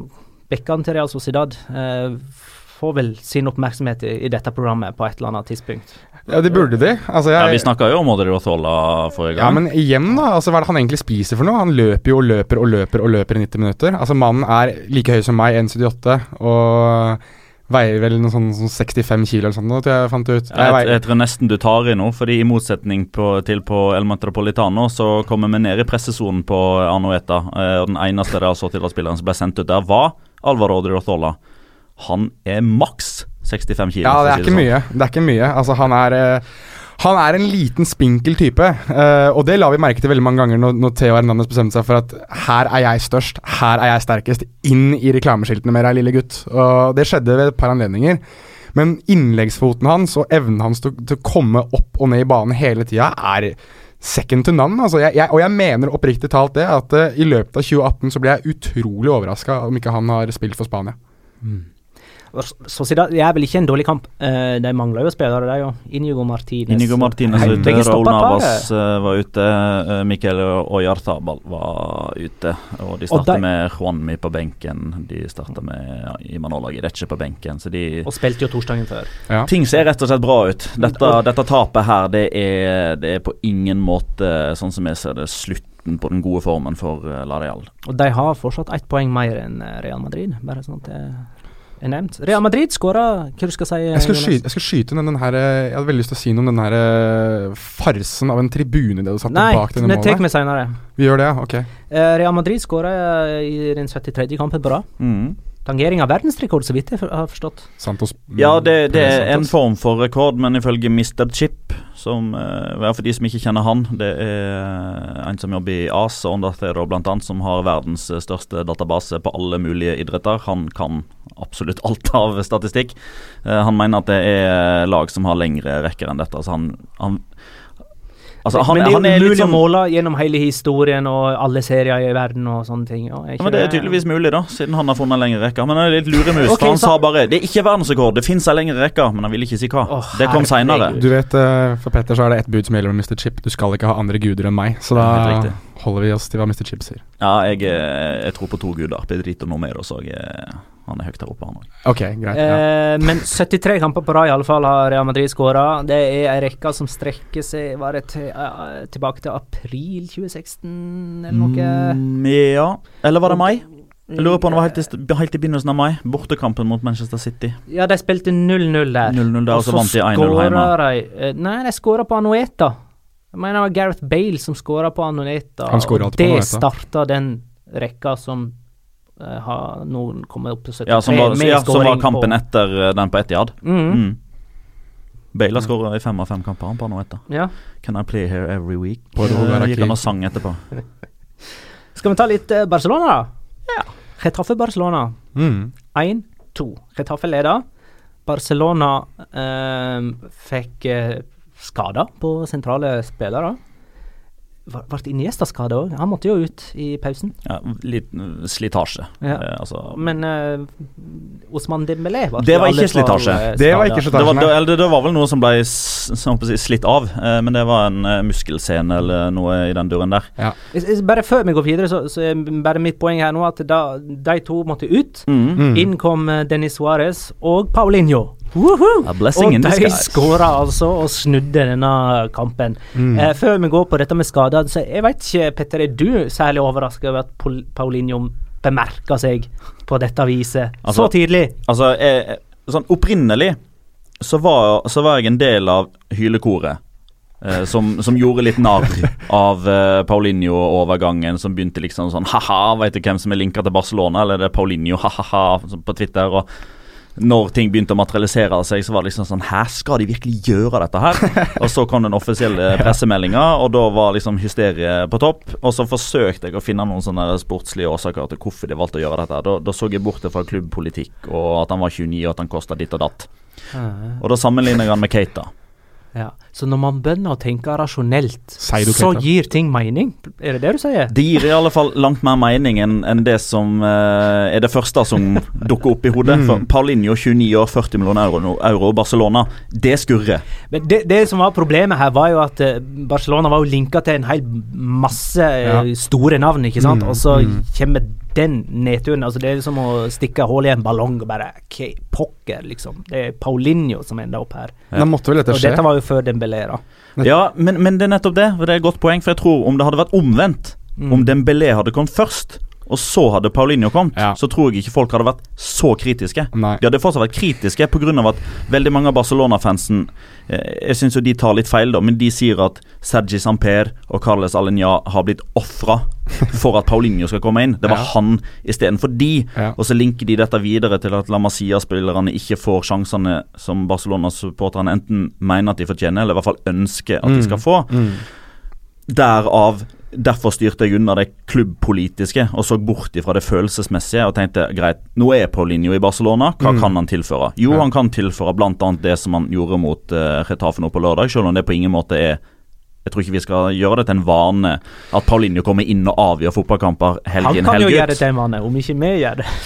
bekkene til Real Sociedad eh, får vel sin oppmerksomhet i, i dette programmet på et eller annet tidspunkt. Ja, det burde de. Altså, Ja, Vi snakka jo om Odriozola forrige gang. Ja, men igjen, da. Altså, hva er det han egentlig spiser for noe? Han løper jo og løper og løper og løper i 90 minutter. Altså, mannen er like høy som meg, 1,78, og veier vel noe sånn, sånn 65 kilo eller sånt, tror jeg jeg fant ut. Jeg Jeg, jeg tror nesten du tar i nå, fordi i motsetning på, til på El Metropolitano, så kommer vi ned i pressesonen på Anueta. Eh, og den eneste der så til at spilleren som ble sendt ut der, var Alvaro Odriozola. Han er maks 65 kilo. Ja, det er si ikke sånn. mye. Det er ikke mye. Altså, han er eh, Han er en liten, spinkel type, uh, og det la vi merke til veldig mange ganger når, når Theo Hernandez bestemte seg for at her er jeg størst, her er jeg sterkest, inn i reklameskiltene med deg, lille gutt. Og det skjedde ved et par anledninger. Men innleggsfoten hans og evnen hans til, til å komme opp og ned i banen hele tida er second to none. Altså, jeg, jeg, og jeg mener oppriktig talt det, at uh, i løpet av 2018 så blir jeg utrolig overraska om ikke han har spilt for Spania. S- Sociedad det er vel ikke en dårlig kamp. Uh, de mangler jo spillere, de òg. Inigo Martinez. Inigo Martinez ute, Raúl. Navas uh, var ute, uh, Mikkel Jartabal var ute. Og de Og starta med Juanmi på benken, de starta med ja, Imanola Girecce på benken. Så de Og spilte jo torsdagen før. Ja. Ting ser rett og slett bra ut. Dette, dette tapet her, det er, det er på ingen måte, sånn som jeg ser det, slutten på den gode formen for eh, La Real. Og de har fortsatt ett poeng mer enn eh, Real Madrid, bare sånn at det er nevnt. Real Madrid skåra Hva du skal si? Jeg skal, skyte, jeg skal skyte inn den her eh, Jeg hadde veldig lyst til å si noe om den her eh, farsen av en tribune det du satt Nei, bak denne det tar vi senere. Vi gjør det. Ok. Eh, Real Madrid skåra i den 73. kampen på rad. Mm. Tangering av verdensrekord, så vidt jeg har forstått. Santos Ja, det, det er en form for rekord, men ifølge Mr. Chip, som ja, For de som ikke kjenner han, det er en som jobber i AS og Undertheater annet, som har verdens største database på alle mulige idretter. Han kan absolutt alt av statistikk. Eh, han mener at det er lag som har lengre rekker enn dette. Altså han, han Altså han, Men det er han jo er mulig å måle gjennom hele historien og alle serier i verden og sånne ting. Og Ja, men Det er tydeligvis mulig, da, siden han har funnet lengre rekker. Men han er litt luremus, okay, for han så- sa bare Det er ikke verdensrekord, det fins ei lengre rekke, men han ville ikke si hva. Oh, det kom seinere. Du vet, eh, For Petter så er det ett bud som gjelder med Mr. Chip. Du skal ikke ha andre guder enn meg. Så da holder vi oss til hva Mr. Chip sier. Ja, jeg, eh, jeg tror på to guder. Pedrito Nomeros òg. Han er høyt der oppe, han òg. Ok, greit. Ja. Eh, men 73 kamper på rad i alle fall har Real Madrid skåra. Det er ei rekke som strekker seg Var det til, uh, tilbake til april 2016 eller noe? Mm, ja. Eller var det mai? Jeg lurer på om det var helt i, helt i begynnelsen av mai. Bortekampen mot Manchester City. Ja, de spilte 0-0 der. 0-0 der, og så vant de 1-0 skåra hjemme. de eh, Nei, de skåra på Anueta. Jeg mener det var Gareth Bale som skåra på Anueta. Han og på det Anueta. starta den rekka som eh, noen nå opp til 73 Ja, som var, med ja, som var kampen på, etter eh, den på Etiad. Mm, Mm. Bale har skåra i fem av fem kamper han på nå etter. Ja. Can I play here every week? Eh, Gikk han og sang etterpå. Skal vi ta litt Barcelona, da? Ja. Getafe Barcelona. Mm. 1-2. Getafe leder. Barcelona eh, fikk eh, skader på sentrale spillere. Var- Ble Iniesta skada òg? Han måtte jo ut i pausen. Ja, litt mm, slitasje. Ja. Eh, altså, Men uh, Osman Dembélé var Det var ikke slitasje. eh, Det var ikke det, var, det, det var vel noe som ble som si, slitt av, eh, men det var en eh, muskelscene eller noe i den duren der. Is- Bare før vi går videre, så, så er bare mitt poeng her nå at da de to måtte ut. Mm. Mm. Inn kom eh, Denis Suárez og Paulinho. Woohoo! A blessing Og de skåra altså og snudde denne kampen. Mm. Eh, før vi går på dette med skader, så jeg vet ikke, Petter, er du særlig overraska over at Paulinho bemerka seg på dette viset Altså- så tidlig? Altså, jeg, sånn opprinnelig så var, så var jeg en del av hylekoret. Eh, som, som gjorde litt narr av eh, Paulinho-overgangen, som begynte liksom sånn ha-ha, veit du hvem som er linka til Barcelona, eller det er Paulinho, ha-ha-ha, på Twitter. og når ting begynte å materialisere seg, så var det liksom sånn Hæ, skal de virkelig gjøre dette her? Og så kom den offisielle pressemeldinga, og da var liksom hysteriet på topp. Og så forsøkte jeg å finne noen sånne sportslige årsaker til hvorfor de valgte å gjøre dette. Da, da så jeg bort fra klubbpolitikk og at han var 29 og at han kosta ditt og datt. Og da sammenligner jeg han med Keita. Ja. Så når man begynner å tenke rasjonelt, så gir ting mening? Er det det du sier? Det gir i alle fall langt mer mening enn en det som uh, er det første som dukker opp i hodet. For Paulinho, 29 år, 40 millioner euro, euro Barcelona, det skurrer. Men det, det som var problemet her, var jo at eh, Barcelona var jo linka til en hel masse eh, Ja. store navn, ikke sant? Mm, Og så mm. kommer den nedturen. Altså Det er som å stikke hull i en ballong og bare okay, Pokker, liksom. Det er Paulinho som ender opp her. Ja. Da måtte vel dette Og skje. dette var jo før Dembélé, da. Ja, men, men det er nettopp det. Det er et godt poeng. For jeg tror om det hadde vært omvendt, Mm. om Dembélé hadde kommet først, og så hadde Paulinho kommet, Ja. så tror jeg ikke folk hadde vært så kritiske. Nei. De hadde fortsatt vært kritiske pga. at veldig mange av Barcelona-fansen eh, Jeg syns jo de tar litt feil, da, men de sier at Sergi Samper og Carles Alenya har blitt ofra for at Paulinho skal komme inn. Det var Ja. han istedenfor de. Ja. Og så linker de dette videre til at La Masia-spillerne ikke får sjansene som Barcelona-supporterne enten mener at de fortjener, eller i hvert fall ønsker at de Mm. skal få. Mm. Derav Derfor styrte jeg unna det klubbpolitiske og så bort ifra det følelsesmessige og tenkte greit, nå er Paulinho i Barcelona, hva Mm. kan han tilføre? Jo, Ja. han kan tilføre bl.a. det som han gjorde mot uh, Retafe nå på lørdag, selv om det på ingen måte er Jeg tror ikke vi skal gjøre det til en vane at Paulinho kommer inn og avgjør fotballkamper helg Han kan jo gjøre det til en vane, om ikke vi gjør det.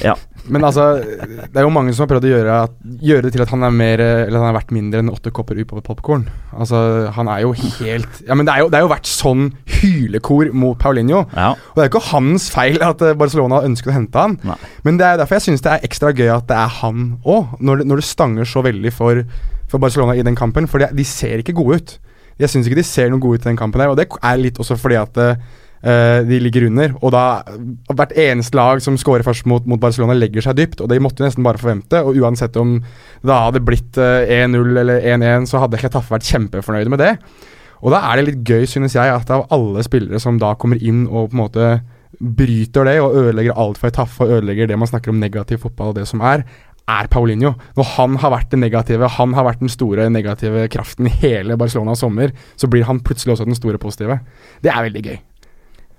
Ja. Men altså, det er jo mange som har prøvd å gjøre, at, gjøre det til at han er mer Eller han er verdt mindre enn åtte kopper upopet popkorn. Altså, han er jo helt Ja, men det er jo, det er jo vært sånn hylekor mot Paulinho. ja. Og det er jo ikke hans feil at eh, Barcelona ønsket å hente han. Nei. Men det er derfor jeg syns det er ekstra gøy at det er han òg, når, når det stanger så veldig for, for Barcelona i den kampen. For de ser ikke gode ut. Jeg syns ikke de ser noe gode ut i den kampen her, og det er litt også fordi at uh, de ligger under. Og da Hvert eneste lag som scorer først mot, mot Barcelona, legger seg dypt, og det måtte nesten bare forvente. Og uansett om det hadde blitt eh, 1-0 eller 1-1, så hadde Chetaffe vært kjempefornøyde med det. Og da er det litt gøy, synes jeg, at av alle spillere som da kommer inn og på en måte bryter det og ødelegger alt for Etaffe og ødelegger det man snakker om negativ fotball og det som er, er Paulinho. Når han har vært det negative, han har vært den store negative kraften i hele Barcelona sommer, så blir han plutselig også den store positive. Det er veldig gøy.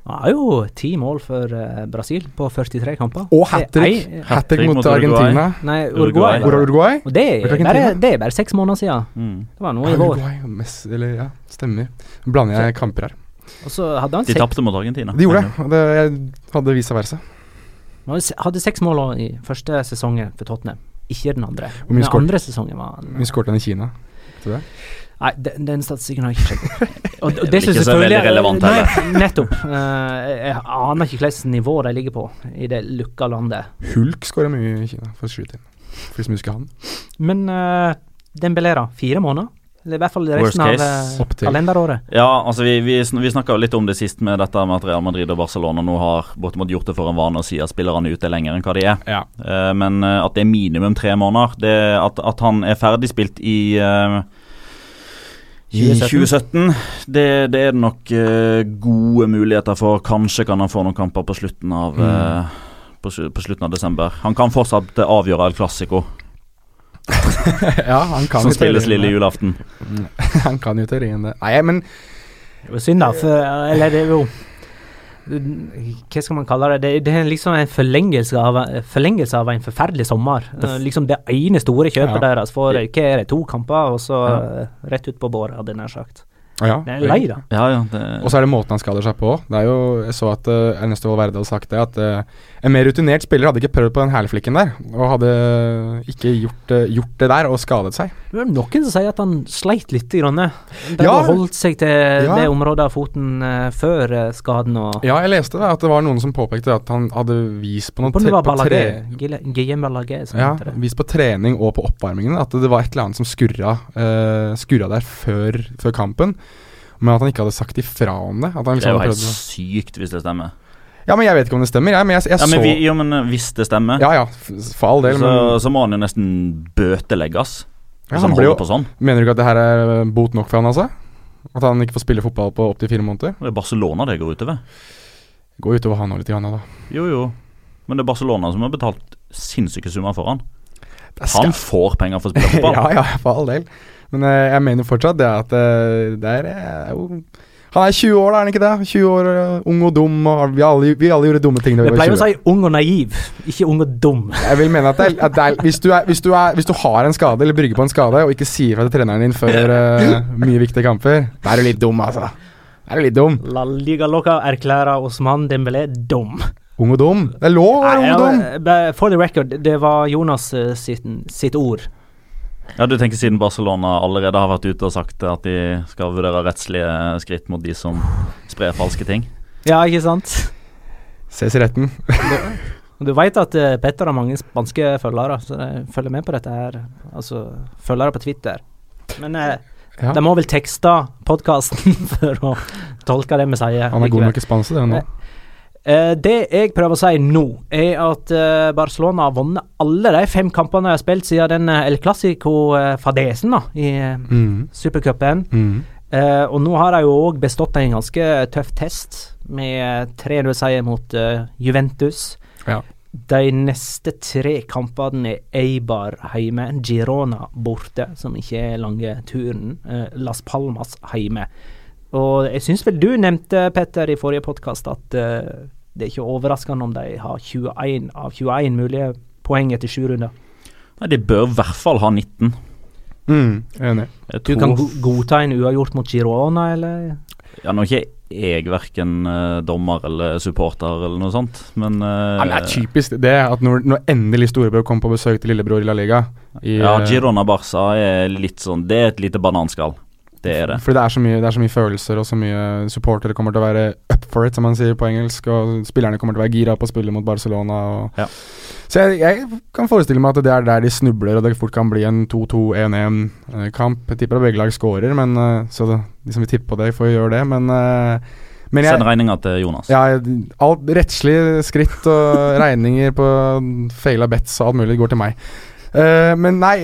Han har jo ti mål for eh, Brasil på 43 kamper. Og hat trick. Hat trick mot mot Uruguay. Argentina. Nei, Uruguay. Uruguay. Er Uruguay? Og det er, bare, det er bare seks måneder siden. Mm. Det var nå i vår. Eller ja, stemmer. Blander jeg kamper her. Og så hadde han De tapte mot Argentina. De gjorde det. det. Jeg hadde vice versa. Han hadde seks mål i første sesongen for Tottenham. Ikke den andre. Hvor mye Den skåret- andre sesongen var han Hvor mye skåret han i Kina? Tror jeg. Nei, den, den statistikken har jeg ikke sjekket. Og, og Det det vel ikke så veldig relevant heller. Nettopp. Uh, jeg aner ikke hvilket nivå de ligger på i det lukka landet. Hulk skårer mye i Kina, for å skyte inn. For de som husker han. Men uh, Dembelera. Fire måneder. Eller i hvert fall resten av eh, kalenderåret. Ja, altså vi, vi, sn- vi snakka litt om det sist med dette med at Real Madrid og Barcelona nå har bortimot gjort det for en vane å si at spillerne er ute lenger enn hva de er. Ja. Uh, men eh, at det er minimum tre måneder det, at, at han er ferdigspilt i uh, i 2017, det, det er det nok uh, gode muligheter for. Kanskje kan han få noen kamper på slutten av Mm. eh, på, på slutten av desember. Han kan fortsatt avgjøre El Clásico, ja, han kan som spilles lille julaften. Han kan jo teorien det. Nei, men Det var synd, da. For, eller det er jo Hva skal man kalle det? Det, det er liksom en forlengelse av, forlengelse av en forferdelig sommer. Det, liksom det ene store kjøpet Ja. deres for eh, hva er det, to kamper, og så Ja. eh, rett ut på båret, hadde jeg nær sagt. Ja. Det er lei, da. Ja, ja, det, Og så er det måten han skader seg på. Det er jo, Jeg så at uh, Ernesto Valverde hadde sagt det, at uh, en mer rutinert spiller hadde ikke prøvd på den hælflikken der, og hadde ikke gjort, det- gjort det der og skadet seg. Det er noen som sier at han sleit litt. Grann. De Ja. holdt seg til Ja. det området av foten før skaden. Og Ja, jeg leste det, at det var noen som påpekte at han hadde vist på noen på var på tre- som Ja, heter det. vist på trening og på oppvarmingen at det var et eller annet som skurra, skurra der før, før kampen. Men at han ikke hadde sagt ifra om det. Det er liksom jo helt sykt hvis det stemmer. Ja, men jeg vet ikke om det stemmer, jeg. Men jeg, jeg Ja, men, så vi, jo, men eh, hvis det stemmer, Ja ja, for all del. så, Men så må han jo nesten bøtelegges. Ja, han han ble jo- på sånn. mener du ikke at det her er bot nok for han, altså? At han ikke får spille fotball på opptil fire måneder? Det er Barcelona det går utover. Går utover han og litt, da. Jo, jo. Men det er Barcelona som har betalt sinnssyke summer for han. Han får penger for å spille fotball. ja, ja, for all del. Men eh, jeg mener fortsatt det at eh, det er eh, jo Han er 20 år, da, er han ikke det? 20 år, ung og dum. Og vi, alle, vi alle gjorde dumme ting da vi Jeg var pleier å si ung og naiv, ikke ung og dum. Jeg vil mene at, det er, at det er, hvis, du er, hvis, du er, hvis du har en skade, eller brygger på en skade, og ikke sier fra til treneren din før uh, mye viktige kamper, da er du litt dum, altså. Da er du litt dum. La Liga Loca erklærer Osman Dembélé dum. Ung og dum. Det er lov å være ung og dum. For the record, det var Jonas sitt, sitt ord. Ja, Du tenker siden Barcelona allerede har vært ute og sagt at de skal vurdere rettslige skritt mot de som sprer falske ting? Ja, ikke sant? Ses i retten. Du veit at eh, Petter har mange spanske følgere, så de følger med på dette her. Altså følgere på Twitter. Men eh, Ja. de må vel tekste podkasten for å tolke det vi sier. Han er god nok i spansk, det nå. Eh, det jeg prøver å si nå, er at uh, Barcelona har vunnet alle de fem kampene de har spilt siden den eh, El Clásico-fadesen i Mm. supercupen. Mm. Uh, og nå har de jo òg bestått en ganske tøff test, med 3-0-seier mot Juventus. Ja. De neste tre kampene er Eibar hjemme, Girona borte, som ikke er lange turen, Las Palmas hjemme. Og jeg syns vel du nevnte, Petter, i forrige podkast at uh, det er ikke overraskende om de har 21 av 21 mulige poeng etter sju runder. Nei, De bør i hvert fall ha 19. Mm. Enig. Du kan go godta en uavgjort mot Girona, eller? ja, Nå er ikke jeg verken uh, dommer eller supporter eller noe sånt, men, uh, Ja, men det er typisk det at når, når endelig storebror kommer på besøk til lillebror i La Liga i, Ja, eh, Girona Barca er litt sånn Det er et lite bananskall. Det er det. Fordi det er, så mye, det er så mye følelser og så mye supportere kommer til å være up for it, som man sier på engelsk. Og spillerne kommer til å være gira på å spille mot Barcelona. Ja. Så jeg, jeg kan forestille meg at det er der de snubler, og det fort kan bli en 2-2-1-1-kamp. Jeg tipper at begge lag scorer, men eh, så det, de som vil tippe på det, får gjøre det. Men, eh, men jeg, Send regninga til Jonas. ja, alt rettslige skritt og regninger på feila bets og alt mulig går til meg. Eh, men nei,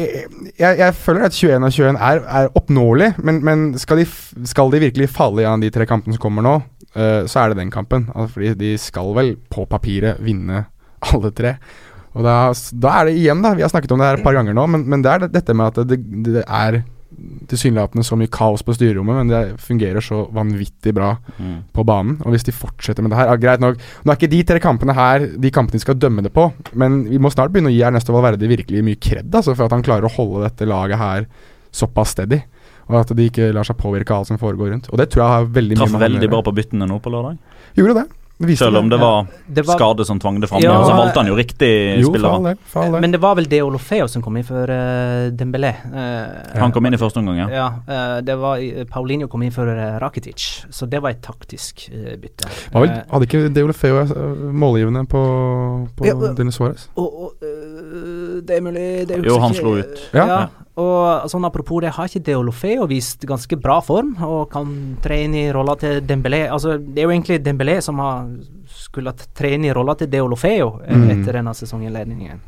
jeg, jeg føler at 21 av 21 er, er oppnåelig, men, men skal, de, skal de virkelig falle igjen de tre kampene som kommer nå, uh, så er det den kampen. Altså, fordi de skal vel på papiret vinne alle tre. Og da, da er det igjen, da. Vi har snakket om det her et par ganger nå, men, men det er dette med at det, det er tilsynelatende så mye kaos på styrerommet, men det fungerer så vanvittig bra Mm. på banen. Og hvis de fortsetter med det her ja, Greit nok, nå er ikke de tre kampene her de kampene de skal dømme det på, men vi må snart begynne å gi Ernesto Valverde virkelig mye kred altså, for at han klarer å holde dette laget her såpass steady. Og at de ikke lar seg påvirke av alt som foregår rundt. Og det tror jeg har veldig Traff mye med veldig bra på byttene nå på lørdag. Gjorde det. Selv om det var Det var, skade som tvang det fram. Ja, så valgte han jo riktig Jo, spiller. Farlig, del. men det var vel Deolofeo som kom inn for uh, Dembélé. Uh, Han kom inn i første omgang, ja. Ja, uh, det var eh, Paulinho kom inn for uh, Rakitic, så det var et taktisk eh, bytte. Var vel, Eh, hadde ikke Deolofeo uh, målgivende på, på Ja, Denis Suárez? eh, det er mulig det er Jo, han slo ut. Ja. Og sånn apropos det, har ikke Deolofeo vist ganske bra form og kan tre inn i rolla til Dembélé? Altså, det er jo egentlig Dembélé som har skulle tre inn i rolla til Deolofeo eh, Mm. etter denne sesonginnledningen.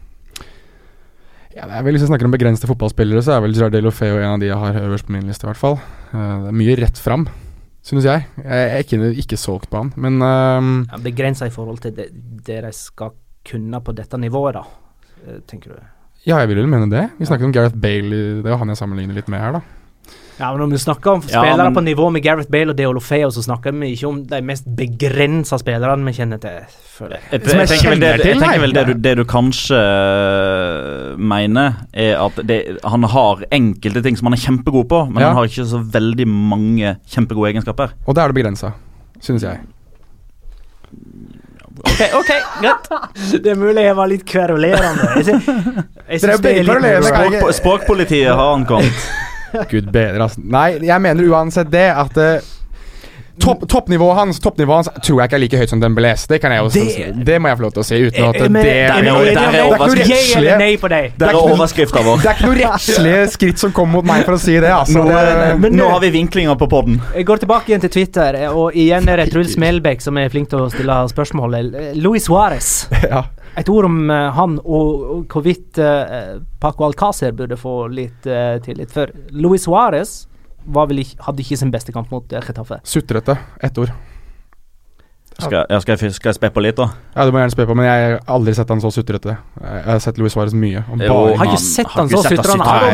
Ja, det er vel Hvis vi snakker om begrensede fotballspillere, så er vel Gerard Delofeo en av de jeg har øverst på min liste, i hvert fall. Eh, det er mye rett fram, synes jeg. Jeg er ikke, ikke solgt på han, men um, Ja, Begrensa i forhold til det, det de skal kunne på dette nivået, da, eh, tenker du? Ja, jeg vil vel mene det. Vi snakket om Gareth Bale, det er jo han jeg sammenligner litt med her, da. Ja, men Når vi snakker om Ja, spillere men- på nivå med Gareth Bale og Deolofeo, så snakker vi ikke om de mest begrensa spillerne vi kjenner til. føler jeg. Jeg, Som jeg, jeg tenker vel det, jeg tenker vel det, du, det du kanskje øh, mener, er at det, han har enkelte ting som han er kjempegod på, men Ja. han har ikke så veldig mange kjempegode egenskaper. Og da er det begrensa, synes jeg. Ok, ok, greit. Det er mulig jeg var litt kverulerende. Jeg det er litt Språk, språkpolitiet har ankommet. Gud bedre, altså. Nei, jeg mener uansett det at eh, topp, Toppnivået hans Toppnivået hans tror jeg ikke er like høyt som Dembélés. Det kan jeg også, Det- Det, må jeg få lov til å si, uten at Jeg- jeg- det det er noe er overskrifta vår. Det er ikke noe rettslige skritt som kommer mot meg for å si det. Altså. Nå, det, men- nå har vi vinklinger på poden. Jeg går tilbake igjen til Twitter, eh, og igjen er det Truls Melbæk som er flink til å stille spørsmål. Louis Luis Suárez. ja. Et ord om eh, han og, hvorvidt eh, Paco Alcácer burde få litt eh, tillit. For Luis Suárez ikke, hadde ikke sin beste kamp mot Retafe. Sutrete. Ett ord. Skal, jeg, skal, jeg, skal jeg spe på litt, da? Ja, Du må gjerne spørre på, men jeg har aldri sett han så sutrete. Jeg har sett Louis Suárez mye. Og Jo, Har ikke sett han så sutrete. han har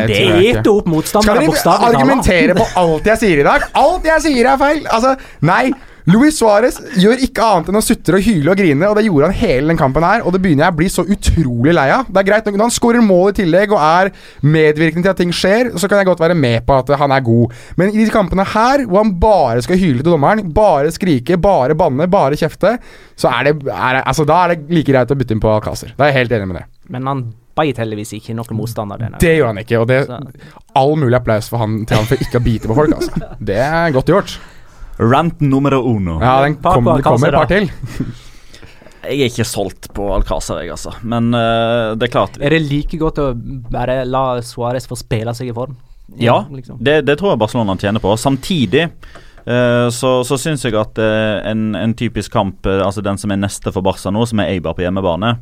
opp Skal dere argumentere på alt jeg sier i dag? Alt jeg sier er feil! Altså, nei. Luis Suárez gjør ikke annet enn å sutre og hyle og grine, og det gjorde han hele den kampen her, og det begynner jeg å bli så utrolig lei av. Det er greit nok når han skårer mål i tillegg og er medvirkende til at ting skjer, så kan jeg godt være med på at han er god, men i de kampene her, hvor han bare skal hyle til dommeren, bare skrike, bare banne, bare kjefte, så er det, er, altså, da er det like greit å bytte inn på Alcázar. Da er jeg helt enig med det. Men han beit heldigvis ikke noen motstander. denne Det gjorde han ikke, og det er all mulig applaus for han, til han for ikke å bite på folk, altså. Det er godt gjort. Rant numero uno. Ja, den kom, det kommer et par til. Jeg er ikke solgt på Alcázar, jeg, altså. Men uh, det er klart Er det like godt å bare la Suárez få spille seg i form? Ja, liksom. det, det tror jeg Barcelona tjener på. Samtidig uh, så, så syns jeg at uh, en, en typisk kamp, altså den som er neste for Barca nå, som er Eibar på hjemmebane,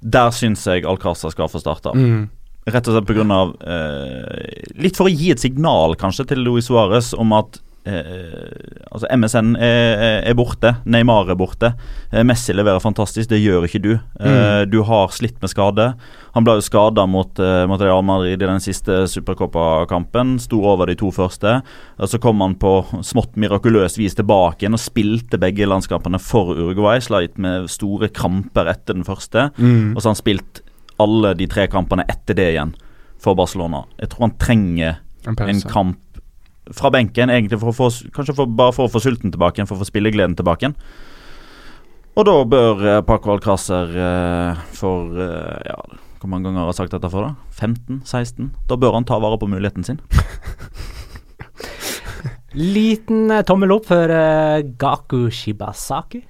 der syns jeg Alcázar skal få starta. Mm. Rett og slett pga. Eh, litt for å gi et signal, kanskje, til Luis Suárez om at altså MSN er, er borte, Neymar er borte. Eh, Messi leverer fantastisk, det gjør ikke du. Eh, Du har slitt med skade. Han ble jo skada mot, eh, mot Real Madrid i den siste Supercopa-kampen. Sto over de to første. Og Så kom han på smått mirakuløst vis tilbake igjen og spilte begge landskapene for Uruguay. Sleit med store kramper etter den første. Mm. Og så har han spilt alle de tre kampene etter det igjen for Barcelona. Jeg tror han trenger En en kamp fra benken, egentlig for å få, kanskje for, bare for å få sulten tilbake igjen, for å få spillegleden tilbake igjen. Og da bør eh, Paco Alcácer eh, for eh, ja, Hvor mange ganger har jeg sagt dette for? da? 15-16? Da bør han ta vare på muligheten sin. Liten eh, tommel opp for eh, Gaku Shibasaki.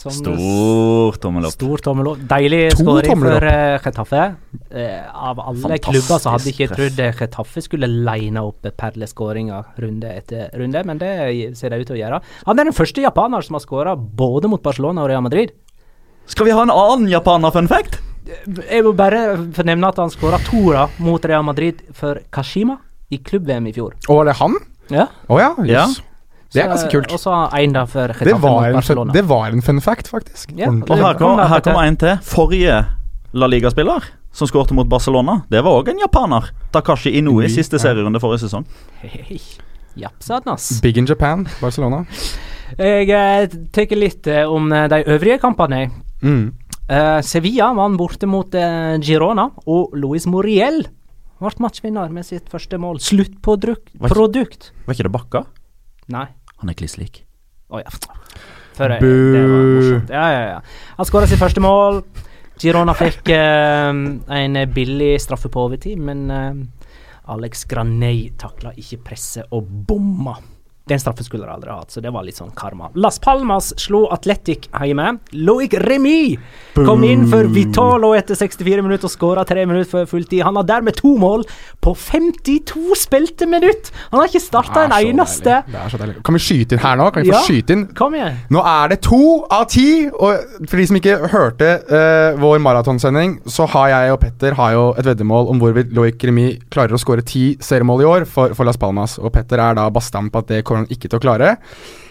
Som Stor tommel opp. Stor tommel opp. Deilig skåring for uh, Getafe. Eh, av alle Fantastisk klubber så hadde jeg ikke trodd eh, Getafe skulle line opp perleskåringer runde etter runde, men det ser de ut til å gjøre. Han er den første japaner som har skåra både mot Barcelona og Real Madrid. Skal vi ha en annen japaner fun fact? Jeg må bare fornevne at han skåra to da, mot Real Madrid for Kashima i klubb-VM i fjor. Og var det han? Ja. Å ja, Ja. Det er ganske kult. Og så én da for Det Getafe var, mot Barcelona. det var en fun fact, faktisk. Ja, Og her Kom kommer her Petter. en til. Forrige La Liga-spiller som skårte mot Barcelona, det var òg en japaner. Takashi Inoue siste Ja. serierunde forrige sesong. Hei, Japsadnas. Big in Japan, Barcelona. Jeg eh, tenker litt eh, om eh, de øvrige kampene. Mm. Eh, Sevilla vant borte mot eh, Girona, og Luis Moriel ble matchvinner med sitt første mål. Sluttprodukt. Var ikke- Var ikke det Bakka? Nei. Han er kliss lik. Oh, ja. Eh, det var morsomt. Ja, ja, ja. Han skåra sitt første mål. Girona fikk eh, en billig straffe på overtid, men eh, Alex Granei takla ikke presset og bomma. Den straffen skulle de aldri ha hatt, så det var litt sånn karma. Las Palmas slo Atletic hjemme. Loic Remy kom inn for Vitalo etter 64 minutter og skåra tre minutter før fulltid. Han har dermed to mål på 52 spilte minutt! Han har ikke starta en eneste. Det er så deilig. Kan vi skyte inn her nå? Kan vi få Ja. skyte inn? Kom igjen. Nå er det to av ti! Og for de som ikke hørte uh, vår maratonsending, så har jeg og Petter har jo et veddemål om hvorvidt Loic Remy klarer å skåre ti seriemål i år for, for Las Palmas. Og Petter er da bastant på at det kommer han ikke til å klare.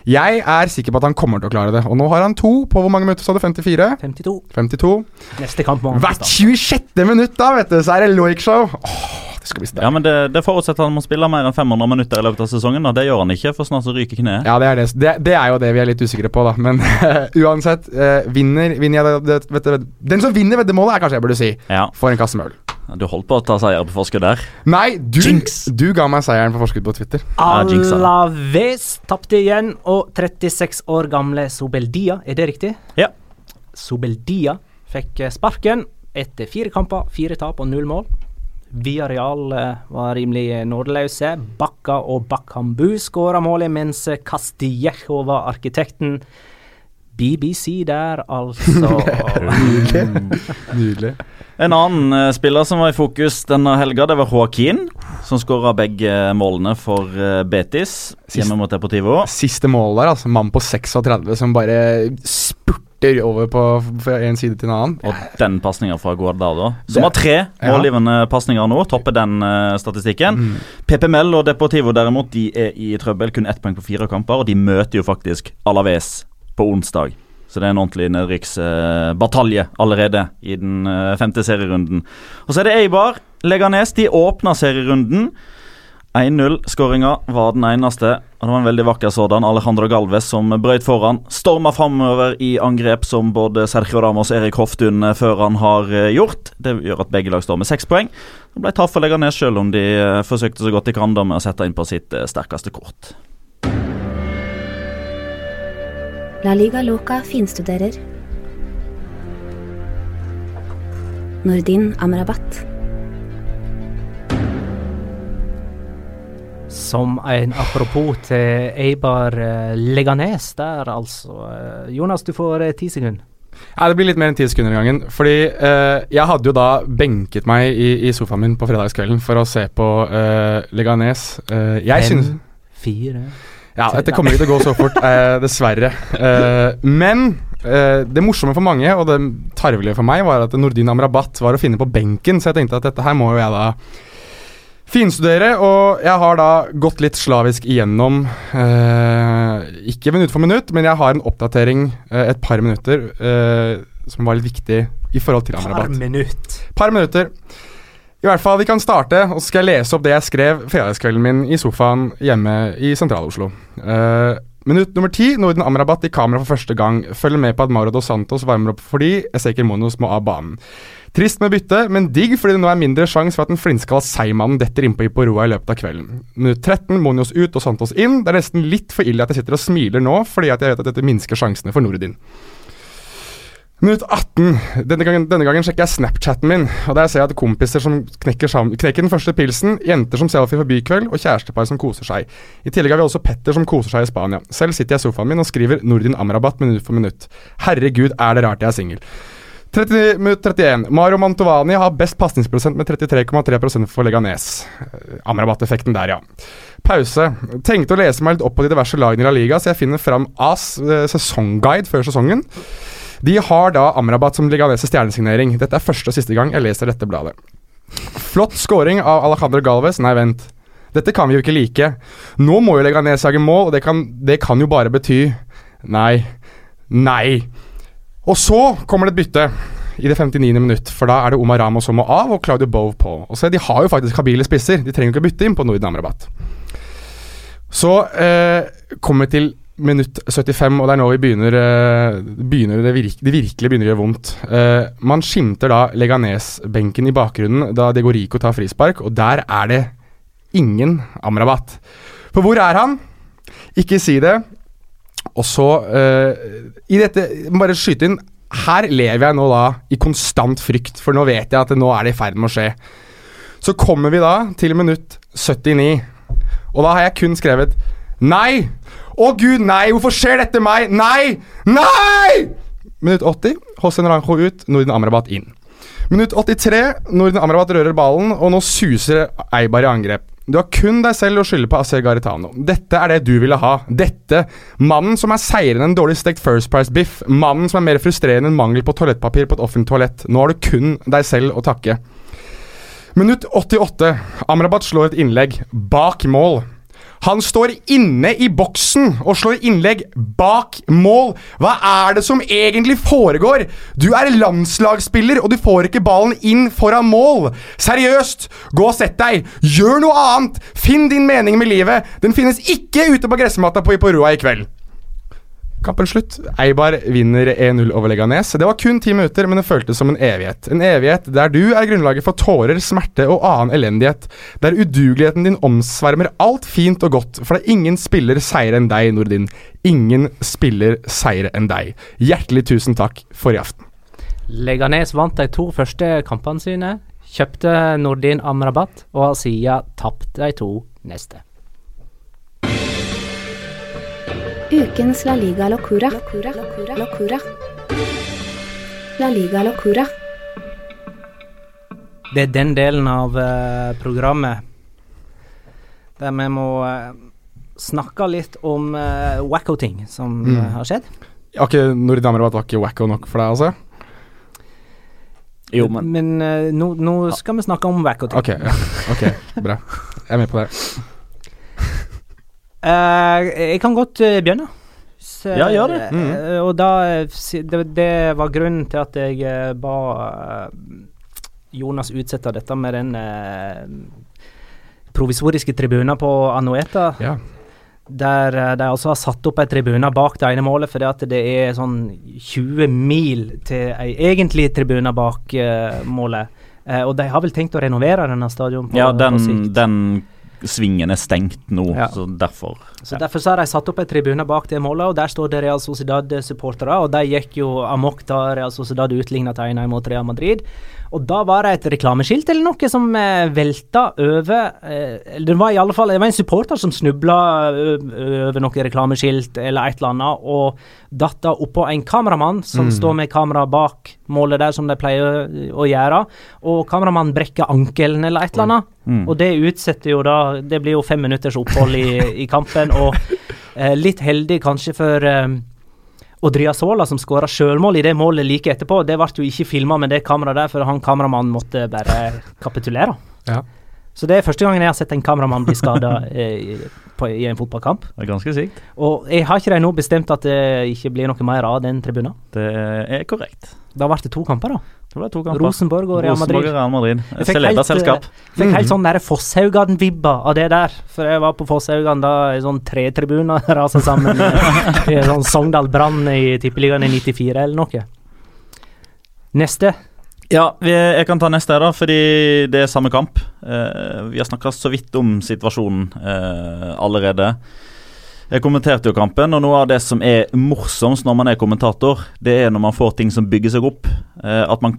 Jeg er sikker på at han kommer til å klare det. Og nå har han to på hvor mange minutter, sa du? 54? 52. 52. Neste kamp må han Hvert starte. 26. minutt, da, vet du, så er det Loic-show. Åh, det skal bli Ja, men det, det forutsetter at han må spille mer enn 500 minutter i løpet av sesongen. Da. Det gjør han ikke, for snart så ryker kneet. Ja, det er, det. Det, det er jo det vi er litt usikre på, da. Men uansett, uh, vinner, vinner jeg det, det, vet vet, Den som vinner veddemålet, er kanskje jeg burde si. Ja, For en kasse med øl. Du holdt på å ta seier på forskudd der. Nei, du, du ga meg seieren på forskudd på Twitter. Alaves tapte igjen, og 36 år gamle Sobeldia, er det riktig? Ja. Sobeldia fikk eh, sparken etter fire kamper, fire tap og null mål. Via Real var rimelig eh, nådeløse. Bakka og Bakkambu skåra målet, mens eh, Castillejo var arkitekten. BBC der, altså. Nydelig. En annen eh, spiller som var i fokus denne helga, det var Joaquin. Som skåra begge målene for eh, Betis hjemme mot Deportivo. Siste mål der, altså. Mann på 36 som bare spurter over på fra en side til en annen. Og den pasninga fra Guardado, som har tre Ja. målgivende pasninger nå, topper den uh, statistikken. Mm. PPML og Deportivo derimot de er i trøbbel, kun ett poeng på fire kamper. Og de møter jo faktisk Alaves på onsdag. Så det er en ordentlig nedrykksbatalje allerede i den eh, femte serierunden. Og så er det Eibar. Leganes de åpna serierunden. 1-0-skåringa var den eneste, og det var en veldig vakker sådan. Alejandro Galvez som brøyt foran. Storma framover i angrep som både Sergio Ramos og Erik Hoftun eh, før han har eh, gjort. Det gjør at begge lag står med seks poeng. Det ble tatt for Leganes selv om de forsøkte så godt de kan da med å sette inn på sitt sterkeste kort. La Liga Loca finstuderer. Nordin Amrabat. Som en apropos til Eibar eh, Leganes der, altså. Eh, Jonas, du får eh, ti sekunder. Ja, Det blir litt mer enn ti sekunder i gangen. Fordi eh, jeg hadde jo da benket meg i, i sofaen min på fredagskvelden for å se på eh, Leganes. Eh, jeg Fem, synes Fire Ja, dette kommer ikke til å gå så fort, eh, dessverre. Eh, men eh, det morsomme for mange, og det tarvelige for meg, var at Nordin Amrabat var å finne på benken, så jeg tenkte at dette her må jo jeg da finstudere. Og jeg har da gått litt slavisk igjennom, eh, ikke minutt for minutt, men jeg har en oppdatering eh, et par minutter eh, som var litt viktig i forhold til par Amrabat. minutt. Par minutter. I hvert fall, Vi kan starte, og så skal jeg lese opp det jeg skrev fredagskvelden min i sofaen hjemme i Sentral-Oslo. Uh, minutt nummer ti. Norden Amrabat i kamera for første gang. Følger med på at Mauro dos Santos varmer opp fordi Ezekiel Monos må av banen. Trist med bytte, men digg fordi det nå er mindre sjanse for at den flinskalla seigmannen detter innpå Iporoa i løpet av kvelden. Minutt 13. Monios ut og Santos inn. Det er nesten litt for ille at jeg sitter og smiler nå, fordi jeg vet at dette minsker sjansene for Nordin. Minutt 18. Denne gangen, denne gangen sjekker jeg Snapchatten min, og der ser jeg at kompiser som knekker, sammen, knekker den første pilsen, jenter som selfie for bykveld, og kjærestepar som koser seg. I tillegg har vi også Petter som koser seg i Spania. Selv sitter jeg i sofaen min og skriver Nordin Amrabat minutt for minutt. Herregud, er det rart jeg er singel. minutt 31. Mario Mantovani har best pasningsprosent med 33,3 for Leganes. Amrabat-effekten der, ja. Pause. Tenkte å lese meg litt opp på de diverse lagene i La Liga, så jeg finner fram AS eh, sesongguide før sesongen. De har da Amrabat som Liganese stjernesignering. Dette er første og siste gang jeg leser dette bladet. Flott scoring av Alejandro Galvez. Nei, vent. Dette kan vi jo ikke like. Nå må jo Leganes jage mål, og det kan, det kan jo bare bety Nei. Nei. Og så kommer det et bytte i det 59. minutt, for da er det Omar Ramos som må av, og Claudio Bove på. Og så De har jo faktisk habile spisser, de trenger ikke å bytte inn på Norden Amrabat. Så eh, kommer vi til minutt 75, og det er nå vi begynner, eh, begynner det, virke, det virkelig begynner å gjøre vondt. Uh, man skimter da Leganes-benken i bakgrunnen da Dego Rico tar frispark, og der er det ingen Amrabat. For hvor er han? Ikke si det. Og så uh, I dette Bare skyte inn. Her lever jeg nå da i konstant frykt, for nå vet jeg at nå er det i ferd med å skje. Så kommer vi da til minutt 79, og da har jeg kun skrevet Nei! Å gud, nei! Hvorfor skjer dette meg? Nei! Nei! Minutt 80. Hossein Rancho ut, Nordin Amrabat inn. Minutt 83. Nordin Amrabat rører ballen, og nå suser Eibar i angrep. Du har kun deg selv å skylde på Aser Garitano. Dette er det du ville ha. Dette. Mannen som er seirende enn en dårlig stekt First Price-biff. Mannen som er mer frustrerende enn mangel på toalettpapir på et offentlig toalett. Nå har du kun deg selv å takke. Minutt 88. Amrabat slår et innlegg bak mål. Han står inne i boksen og slår innlegg bak mål. Hva er det som egentlig foregår? Du er landslagsspiller, og du får ikke ballen inn foran mål. Seriøst, gå og sett deg. Gjør noe annet. Finn din mening med livet. Den finnes ikke ute på gressmatta på Iporoa i kveld. Kampen slutt. Eibar vinner 1-0 over Leganes. Det var kun ti minutter, men det føltes som en evighet. En evighet der du er grunnlaget for tårer, smerte og annen elendighet. Der udugeligheten din omsvermer alt fint og godt, for det er ingen spiller seier enn deg, Nordin. Ingen spiller seier enn deg. Hjertelig tusen takk for i aften. Leganes vant de to første kampene sine, kjøpte Nordin Amrabat og har siden tapt de to neste. Ukens La Liga Locura. Locura. Locura. Locura. La Liga Locura. Det er den delen av uh, programmet der vi må uh, snakke litt om uh, wacko-ting som Mm. eh, har skjedd. Har ikke Nordin Amrabat var ikke wacko nok for deg, altså? Jo, men Men eh, nå, nå skal vi snakke om wacko-ting. Ok, ja. ok, bra. Jeg er med på det. Eh, jeg kan godt eh, begynne. Så, Ja, gjør det. Eh, og da det, det var grunnen til at jeg ba Jonas utsette dette med den eh, provisoriske tribunen på Anueta. Ja. Der de altså har satt opp ei tribune bak det ene målet, fordi at det er sånn 20 mil til ei egentlig tribune bak eh, målet. Eh, og de har vel tenkt å renovere denne stadion på, ja, på sikt. den svingen er stengt nå, Ja. så derfor. Så Derfor så har de satt opp en tribune bak det målet, og der står det Real Sociedad-supportere. Og de gikk jo amok da Real Sociedad utligna til 1-1 mot Real Madrid. Og da var det et reklameskilt eller noe som eh, velta over eh, eller Det var i alle fall Det var en supporter som snubla over noe reklameskilt eller et eller annet, og datta da oppå en kameramann som står med kamera bak målet der, som de pleier å gjøre. Og kameramannen brekker ankelen eller et eller annet. Mm. Og det utsetter jo da Det blir jo fem minutters opphold i, i kampen, og eh, litt heldig kanskje for eh, Odriasola, som skåra sjølmål i det målet like etterpå. Det ble jo ikke filma med det kameraet der, for han kameramannen måtte bare kapitulere. Ja. Så det er første gangen jeg har sett en kameramann bli skada eh, i, i en fotballkamp. Det er ganske sykt. Og jeg har ikke de nå bestemt at det ikke blir noe mer av den tribunen? Det er korrekt. Da ble det to kamper, da. Rosenborg og Real Madrid. og Real Madrid. Jeg fikk helt, eh, Fikk helt Mhm. sånn der Fosshaugan-vibba av det der. For jeg var på Fosshaugan da i sånn tre tribuner rasa sammen. i sånn Sogndal Brann i Tippeligaen i 94 eller noe. Neste. Ja, jeg kan ta neste her, da, fordi det er samme kamp. Eh, vi har snakka så vidt om situasjonen eh, allerede. Jeg kommenterte jo kampen, og noe av det som er morsomst når man er kommentator, det er når man får ting som bygger seg opp. Eh, at man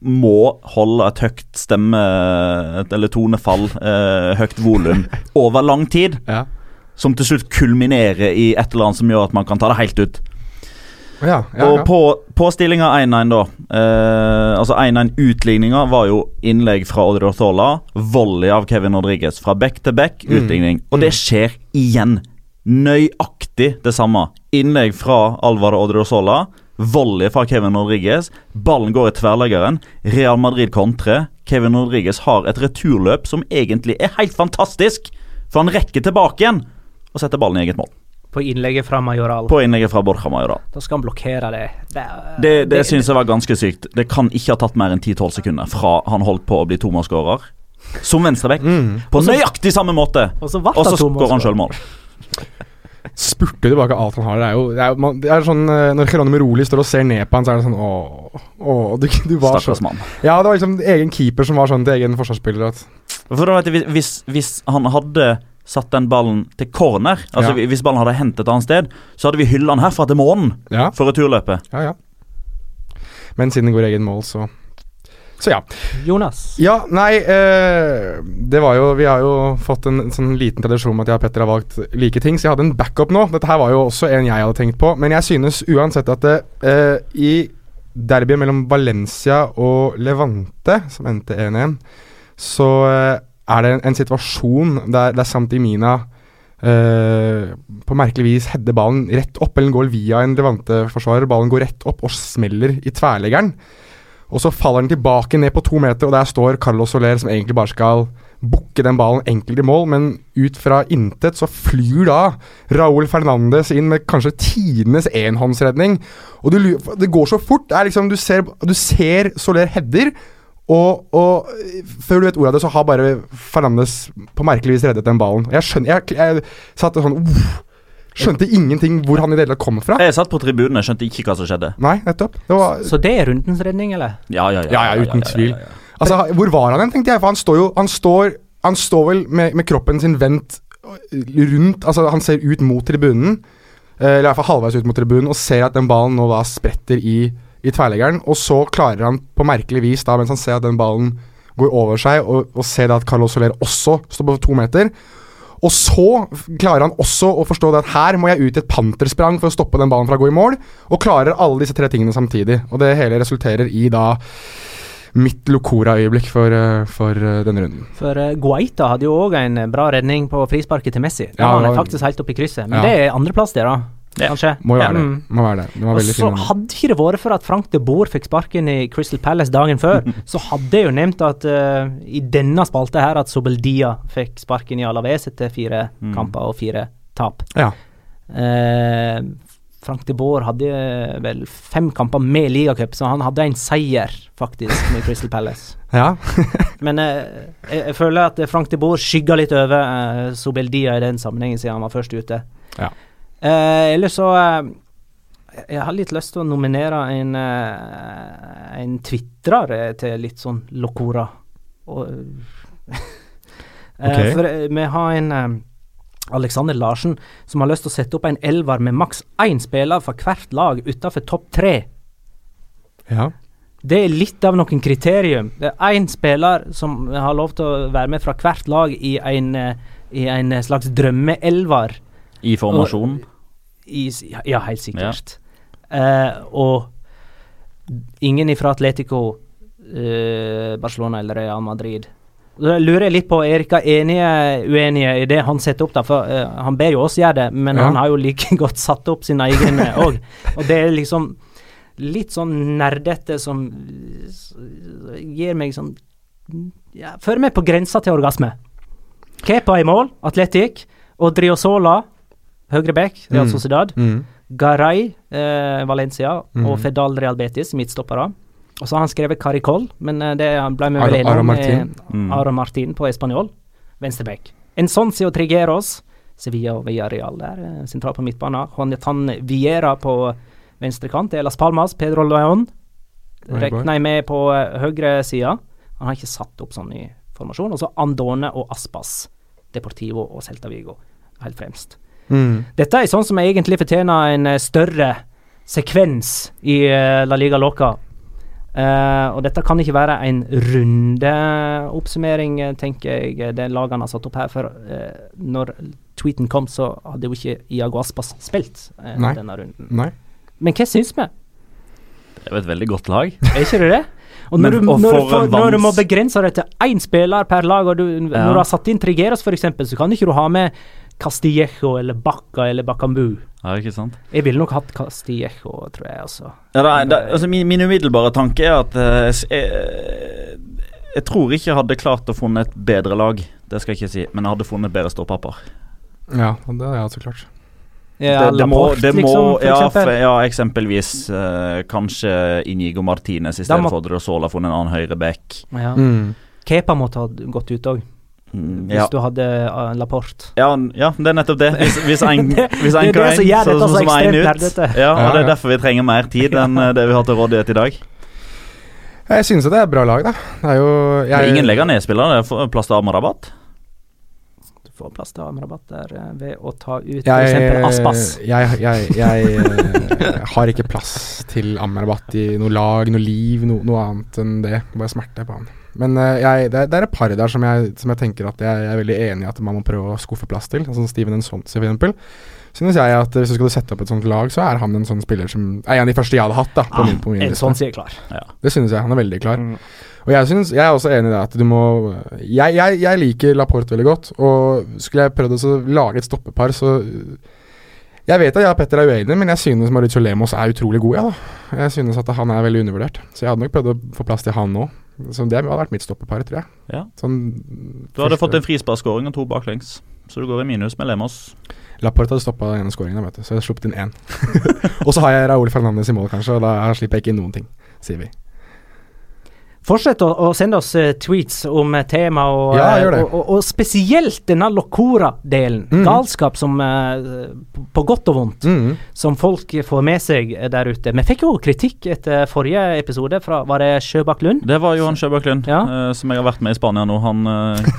må holde et høyt stemme- eller tonefall, eh, høyt volum, over lang tid. Ja. Som til slutt kulminerer i et eller annet som gjør at man kan ta det helt ut. Ja, ja, Og på, på stillinga 1-1, da. Eh, altså 1-1-utligninga var jo innlegg fra Odrio Thola. Volley av Kevin Rodriguez fra back til back. Mm. Utligning. Og det skjer igjen. Nøyaktig det samme. Innlegg fra Alvaro Odriozola. Volley fra Kevin Rodriguez. Ballen går i tverrleggeren. Real Madrid kontrer. Kevin Rodriguez har et returløp som egentlig er helt fantastisk. For han rekker tilbake igjen og setter ballen i eget mål. På innlegget fra Majoral. På innlegget fra Borja Majoral. Da skal han blokkere det. Det, Det, det syns jeg var ganske sykt. Det kan ikke ha tatt mer enn 10-12 sekunder fra han holdt på å bli tomålsskårer, som venstreback, Mm. på nøyaktig samme måte. Og så skårer han sjølmål. Spurter tilbake alt han har. Det er jo, det er, man, det er sånn eh, Når Geronimo Roli står og ser ned på han, så er det sånn Åh, åh du, du var så Stakkars mann. Ja, det var liksom egen keeper som var sånn til egen forsvarsspiller. At, For da vet jeg, hvis, hvis han hadde satt den ballen til corner, altså Ja. hvis ballen hadde hentet et annet sted, så hadde vi hylla han herfra til månen ja, for returløpet. ja, ja. Men siden det går egen mål, så Så ja. Jonas. Ja, nei eh, Det var jo Vi har jo fått en, sånn liten tradisjon med at jeg og Petter har valgt like ting, så jeg hadde en backup nå. Dette her var jo også en jeg hadde tenkt på, men jeg synes uansett at det eh, i derbyet mellom Valencia og Levante, som endte 1-1, så eh, er det en, en situasjon der, der Santimina eh, på merkelig vis header ballen rett opp, eller den går via en Levante-forsvarer. Ballen går rett opp og smeller i tverrleggeren. Og så faller den tilbake ned på to meter, og der står Carlos Soler, som egentlig bare skal bukke den ballen enkelt i mål, men ut fra intet så flyr da Raúl Fernandes inn med kanskje tidenes enhåndsredning. Og du, det går så fort. Liksom, du, ser, du ser Soler header, og, og før du vet ordet av det, så har bare Fernandes på merkelig vis reddet den ballen. Jeg skjønner Jeg, jeg satt sånn uff, Skjønte ingenting hvor han i det hele tatt kom fra. Jeg satt på tribunen, og skjønte ikke hva som skjedde. Nei, nettopp. Det var, Så det er rundens redning, eller? Ja, ja, ja. Ja, ja, uten tvil. Altså, hvor var han hen, tenkte jeg. For han står jo Han står, han står vel med, med kroppen sin vendt rundt Altså, han ser ut mot tribunen, eh, eller i hvert fall halvveis ut mot tribunen, og ser at den ballen nå da spretter i, i tverleggeren. Og så klarer han på merkelig vis, da, mens han ser at den ballen går over seg, og, og ser da at Carlos Soler også står på to meter. Og så klarer han også å forstå det at her må jeg ut i et pantersprang for å stoppe den ballen fra å gå i mål, og klarer alle disse tre tingene samtidig. Og det hele resulterer i da mitt Locora-øyeblikk for, eh, for eh, denne runden. For uh, Guaita hadde jo òg en eh, bra redning på frisparket til Messi. Da Ja, var han faktisk helt oppe i krysset. Men Ja. det er andreplass, der, da. Ja. Kanskje. Må jo være ja. det. Må være det. Det var Og så fin. hadde ikke det vært for at Frank de Boer fikk sparken i Crystal Palace dagen før, så hadde jeg jo nevnt at uh, i denne spalta her at Sobeldia fikk sparken i Alaves etter fire Mm. kamper og fire tap. Ja. Uh, Frank de Boer hadde vel fem kamper med ligacup, så han hadde en seier, faktisk, med Crystal Palace. ja. Men eh, jeg, jeg føler at Frank de Boer skygga litt over eh, Sobeldia i den sammenhengen, siden han var først ute. Ja. Eh, ellers så eh, Jeg har litt lyst til å nominere en, eh, en twitrer eh, til litt sånn Locora. Eh, Ok. For vi har en Alexander Larsen som har lyst til å sette opp en elver med maks én spiller fra hvert lag utafor topp tre. ja. Det er litt av noen kriterium. Det er én spiller som har lov til å være med fra hvert lag i en, i en slags drømmeelver. I formasjonen. Ja, ja, helt sikkert. Eh, og ingen ifra Atletico, uh, Barcelona eller Real Madrid. Da lurer jeg litt på, er enige, uenige i det han setter opp? da, for uh, Han ber jo oss gjøre det, men Ja. han har jo like godt satt opp sine egne òg. og det er liksom litt sånn nerdete som gir meg sånn ja, Fører meg på grensa til orgasme. Kepa i mål, Atletic. Og Driosola, høyre back, Real Mm. Sociedad. Mm. Garay, eh, Valencia, mm. og Fedal Real Betis, midtstoppere. Og så har han skrevet Caricol, men eh, det ble vi vel enige Aro om Martin. Mm. Aro Martin på Espanol, venstreback. Ensoncio Trigeros, Sevilla og Villarreal der, eh, sentralt på midtbanen. Juanetan Viera på venstrekant, det er Las Palmas, Pedro León regner jeg med på eh, høyre sida. Han har ikke satt opp sånn i formasjon. Og så Andone og Aspas, Deportivo og Celta Vigo, helt fremst. Mm. Dette er sånn som egentlig fortjener en eh, større sekvens i eh, La Liga Loca. Uh, og dette kan ikke være en rundeoppsummering, tenker jeg, det lagene har satt opp her. For uh, når tweeten kom, så hadde jo ikke Iago Aspas spilt uh, Nei. denne runden. Nei. Men hva syns vi? Det er jo et veldig godt lag. Er ikke det det? Og når, Men- du, og når, for du når du må begrense det til én spiller per lag, og du, Ja. når du har satt inn Trigeros f.eks., så kan ikke du ha med Castillejo eller Bacca eller Bakambu. Ja, ikke sant? Jeg ville nok hatt Castillejo, tror jeg, altså. Ja, da, da, altså min, min umiddelbare tanke er at uh, jeg, jeg tror ikke jeg hadde klart å funne et bedre lag, det skal jeg ikke si, men jeg hadde funnet bedre ståpapper. Ja, det hadde jeg så klart. Ja, det, det må, det må liksom, for ja, eksempel. for, ja, eksempelvis uh, kanskje Inigo Martinez i stedet må- for Drossola funnet en annen høyreback. Ja. Mm. Kepa måtte ha gått ut òg, Mm, hvis ja. du hadde uh, Laporte. Ja, ja, det er nettopp det. Hvis, hvis en, Det- hvis en det går inn, så, så, så så en ut. Ja, og det er derfor vi trenger mer tid enn eh, det vi har til rådighet i dag. Jeg synes det er et bra lag, da. Det er jo jeg, ingen legger ned spillere, det er plass til Amrabat. få plass til Amrabat der eh, ved å ta ut f.eks. Aspas. jeg, jeg, jeg eh, har ikke plass til Amrabat i noe lag, noe liv, no, noe annet enn det. Bare smerte på han. Men eh, jeg, det, er- det er et par der som jeg, som jeg tenker at jeg, jeg er veldig enig i at man må prøve å skuffe plass til. Sånn Steven Nsonsi for eksempel. Synes jeg at hvis du skulle sette opp et sånt lag, så er han en sånn spiller som er en av de første jeg hadde hatt. da på min, på min En er klar. Ja. Det synes jeg. Han er veldig klar. Mm. Og jeg, synes, jeg er også enig i det at du må Jeg, jeg, jeg liker Laporte veldig godt, og skulle jeg prøvd å lage et stoppepar, så Jeg vet at jeg og Petter er uenige, men jeg synes Mauricio Lemos er utrolig god, ja, da. Jeg synes at han er veldig undervurdert. Så jeg hadde nok prøvd å få plass til han nå. Så det hadde vært mitt stoppepar, tror jeg. Ja. Sånn Du hadde fått en frisparkskåring og to baklengs, så du går i minus med Lemos. Laporte hadde stoppa den ene skåringen, vet du, så jeg har sluppet inn én. og så har jeg Raúl Fernandes i mål, kanskje, og da slipper jeg ikke inn noen ting, sier vi. Fortsett å, å sende oss eh, tweets om eh, tema, og, Ja, eh, og, og, og spesielt denne Locora-delen. Mm. Galskap som på- godt og vondt. Mm. Som folk får med seg der ute. Vi fikk jo kritikk etter forrige episode fra Var det Sjøbakk Lund? Det var Johan Sjøbakk Lund, Ja. som jeg har vært med i Spania nå. Han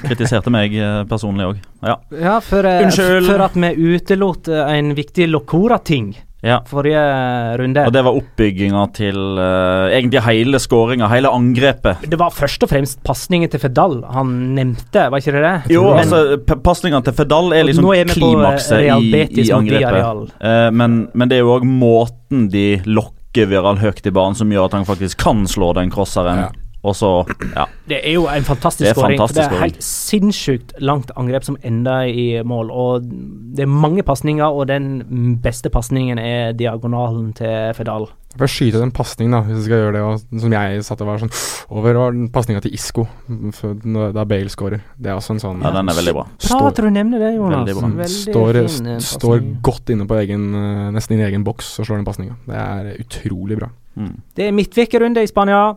kritiserte meg personlig òg. Ja. Ja, for, Unnskyld. for at vi utelot en viktig Locora-ting ja. forrige runde. Og det var oppbygginga til uh, egentlig hele skåringa, hele angrepet. Det var først og fremst pasningen til Fedal han nevnte, var ikke det det? Jo, Men- altså pasninga til Fedal er liksom klimakset i, i angrepet. Eh, men, men det er jo òg måten de lokker Viral høyt i banen, som gjør at han faktisk kan slå den crosseren. Ja. Og så Ja. Det er jo en fantastisk Det er skåring. for Det er helt sinnssykt langt angrep som ender i mål. Og det er mange pasninger, og den beste pasningen er diagonalen til Fedal. For å skyte den pasningen, da, hvis du skal gjøre det, og, som jeg satt og var sånn over, var den pasninga til Isco da Bale scorer. Det er også en sånn ja, den er veldig bra. Bra at du nevner det, Jonas. Veldig bra. Veldig står, fin, eh, st- står godt inne på egen eh, nesten inn i egen boks og slår den pasninga. Det er utrolig bra. Mm. Det er midtvekerunde i Spania.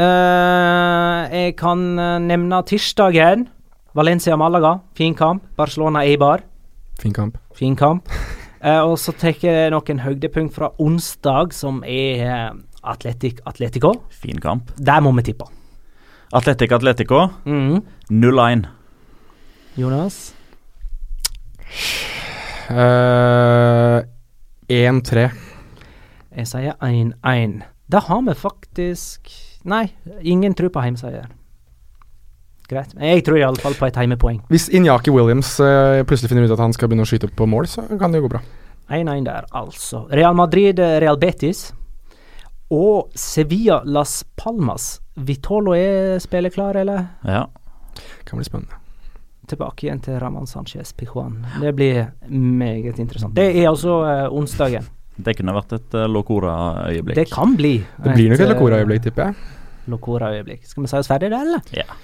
Eh, jeg kan eh, nevne tirsdagen. Valencia-Malaga, fin kamp. Barcelona-Eibar, Fin kamp. fin kamp. Eh, og så tar jeg noen høydepunkt fra onsdag, som er Atletic Atletico. Fin kamp. Der må vi tippe. Atletic Atletico Mhm. 0-1. Jonas? Uh, 1-3. Jeg sier 1-1. Da har vi faktisk Nei, ingen tror på heimseier. Greit. Men Jeg tror iallfall på et heimepoeng. Hvis Inyaki Williams uh, plutselig finner ut at han skal begynne å skyte på mål, så kan det jo gå bra. 1-1 der, altså. Real Madrid, eh, Real Betis. Og Sevilla Las Palmas. Vitolo er spilleklar, eller? Ja. Kan bli spennende. Tilbake igjen til Raman Sanchez Pijuan. Det blir meget interessant. Det er altså uh, onsdagen. Det kunne vært et uh, Locora-øyeblikk. Det kan bli. Det blir nok et eh, Locora-øyeblikk, tipper jeg. Locora-øyeblikk. Skal vi si oss ferdig der, eller?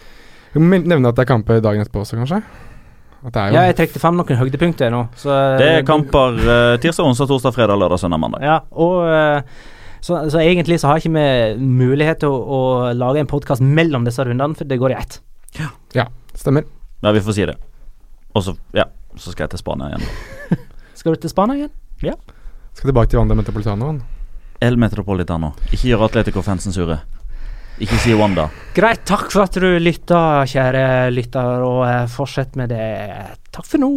Vi må nevne at det er kamper dagen etterpå også, kanskje? At det er jo Ja, jeg trekte fram noen høydepunkter nå. Så, eh, Det er kamper uh, tirsdag, onsdag, torsdag, fredag, lørdag, søndag, mandag. Ja, og uh, så, så egentlig så har ikke vi mulighet til å, å lage en podkast mellom disse rundene, for det går i ett. Stemmer. Ja, vi får si det. Og så, ja, så skal jeg til Spania igjen. Skal du til Spania igjen? Skal tilbake til Wanda Metropolitanoen. El Metropolitano. Ikke gjør Atletico-fansen sure. Ikke si Wanda. Greit, takk for at du lytta, kjære lytter, og eh, fortsett med det. Takk for nå.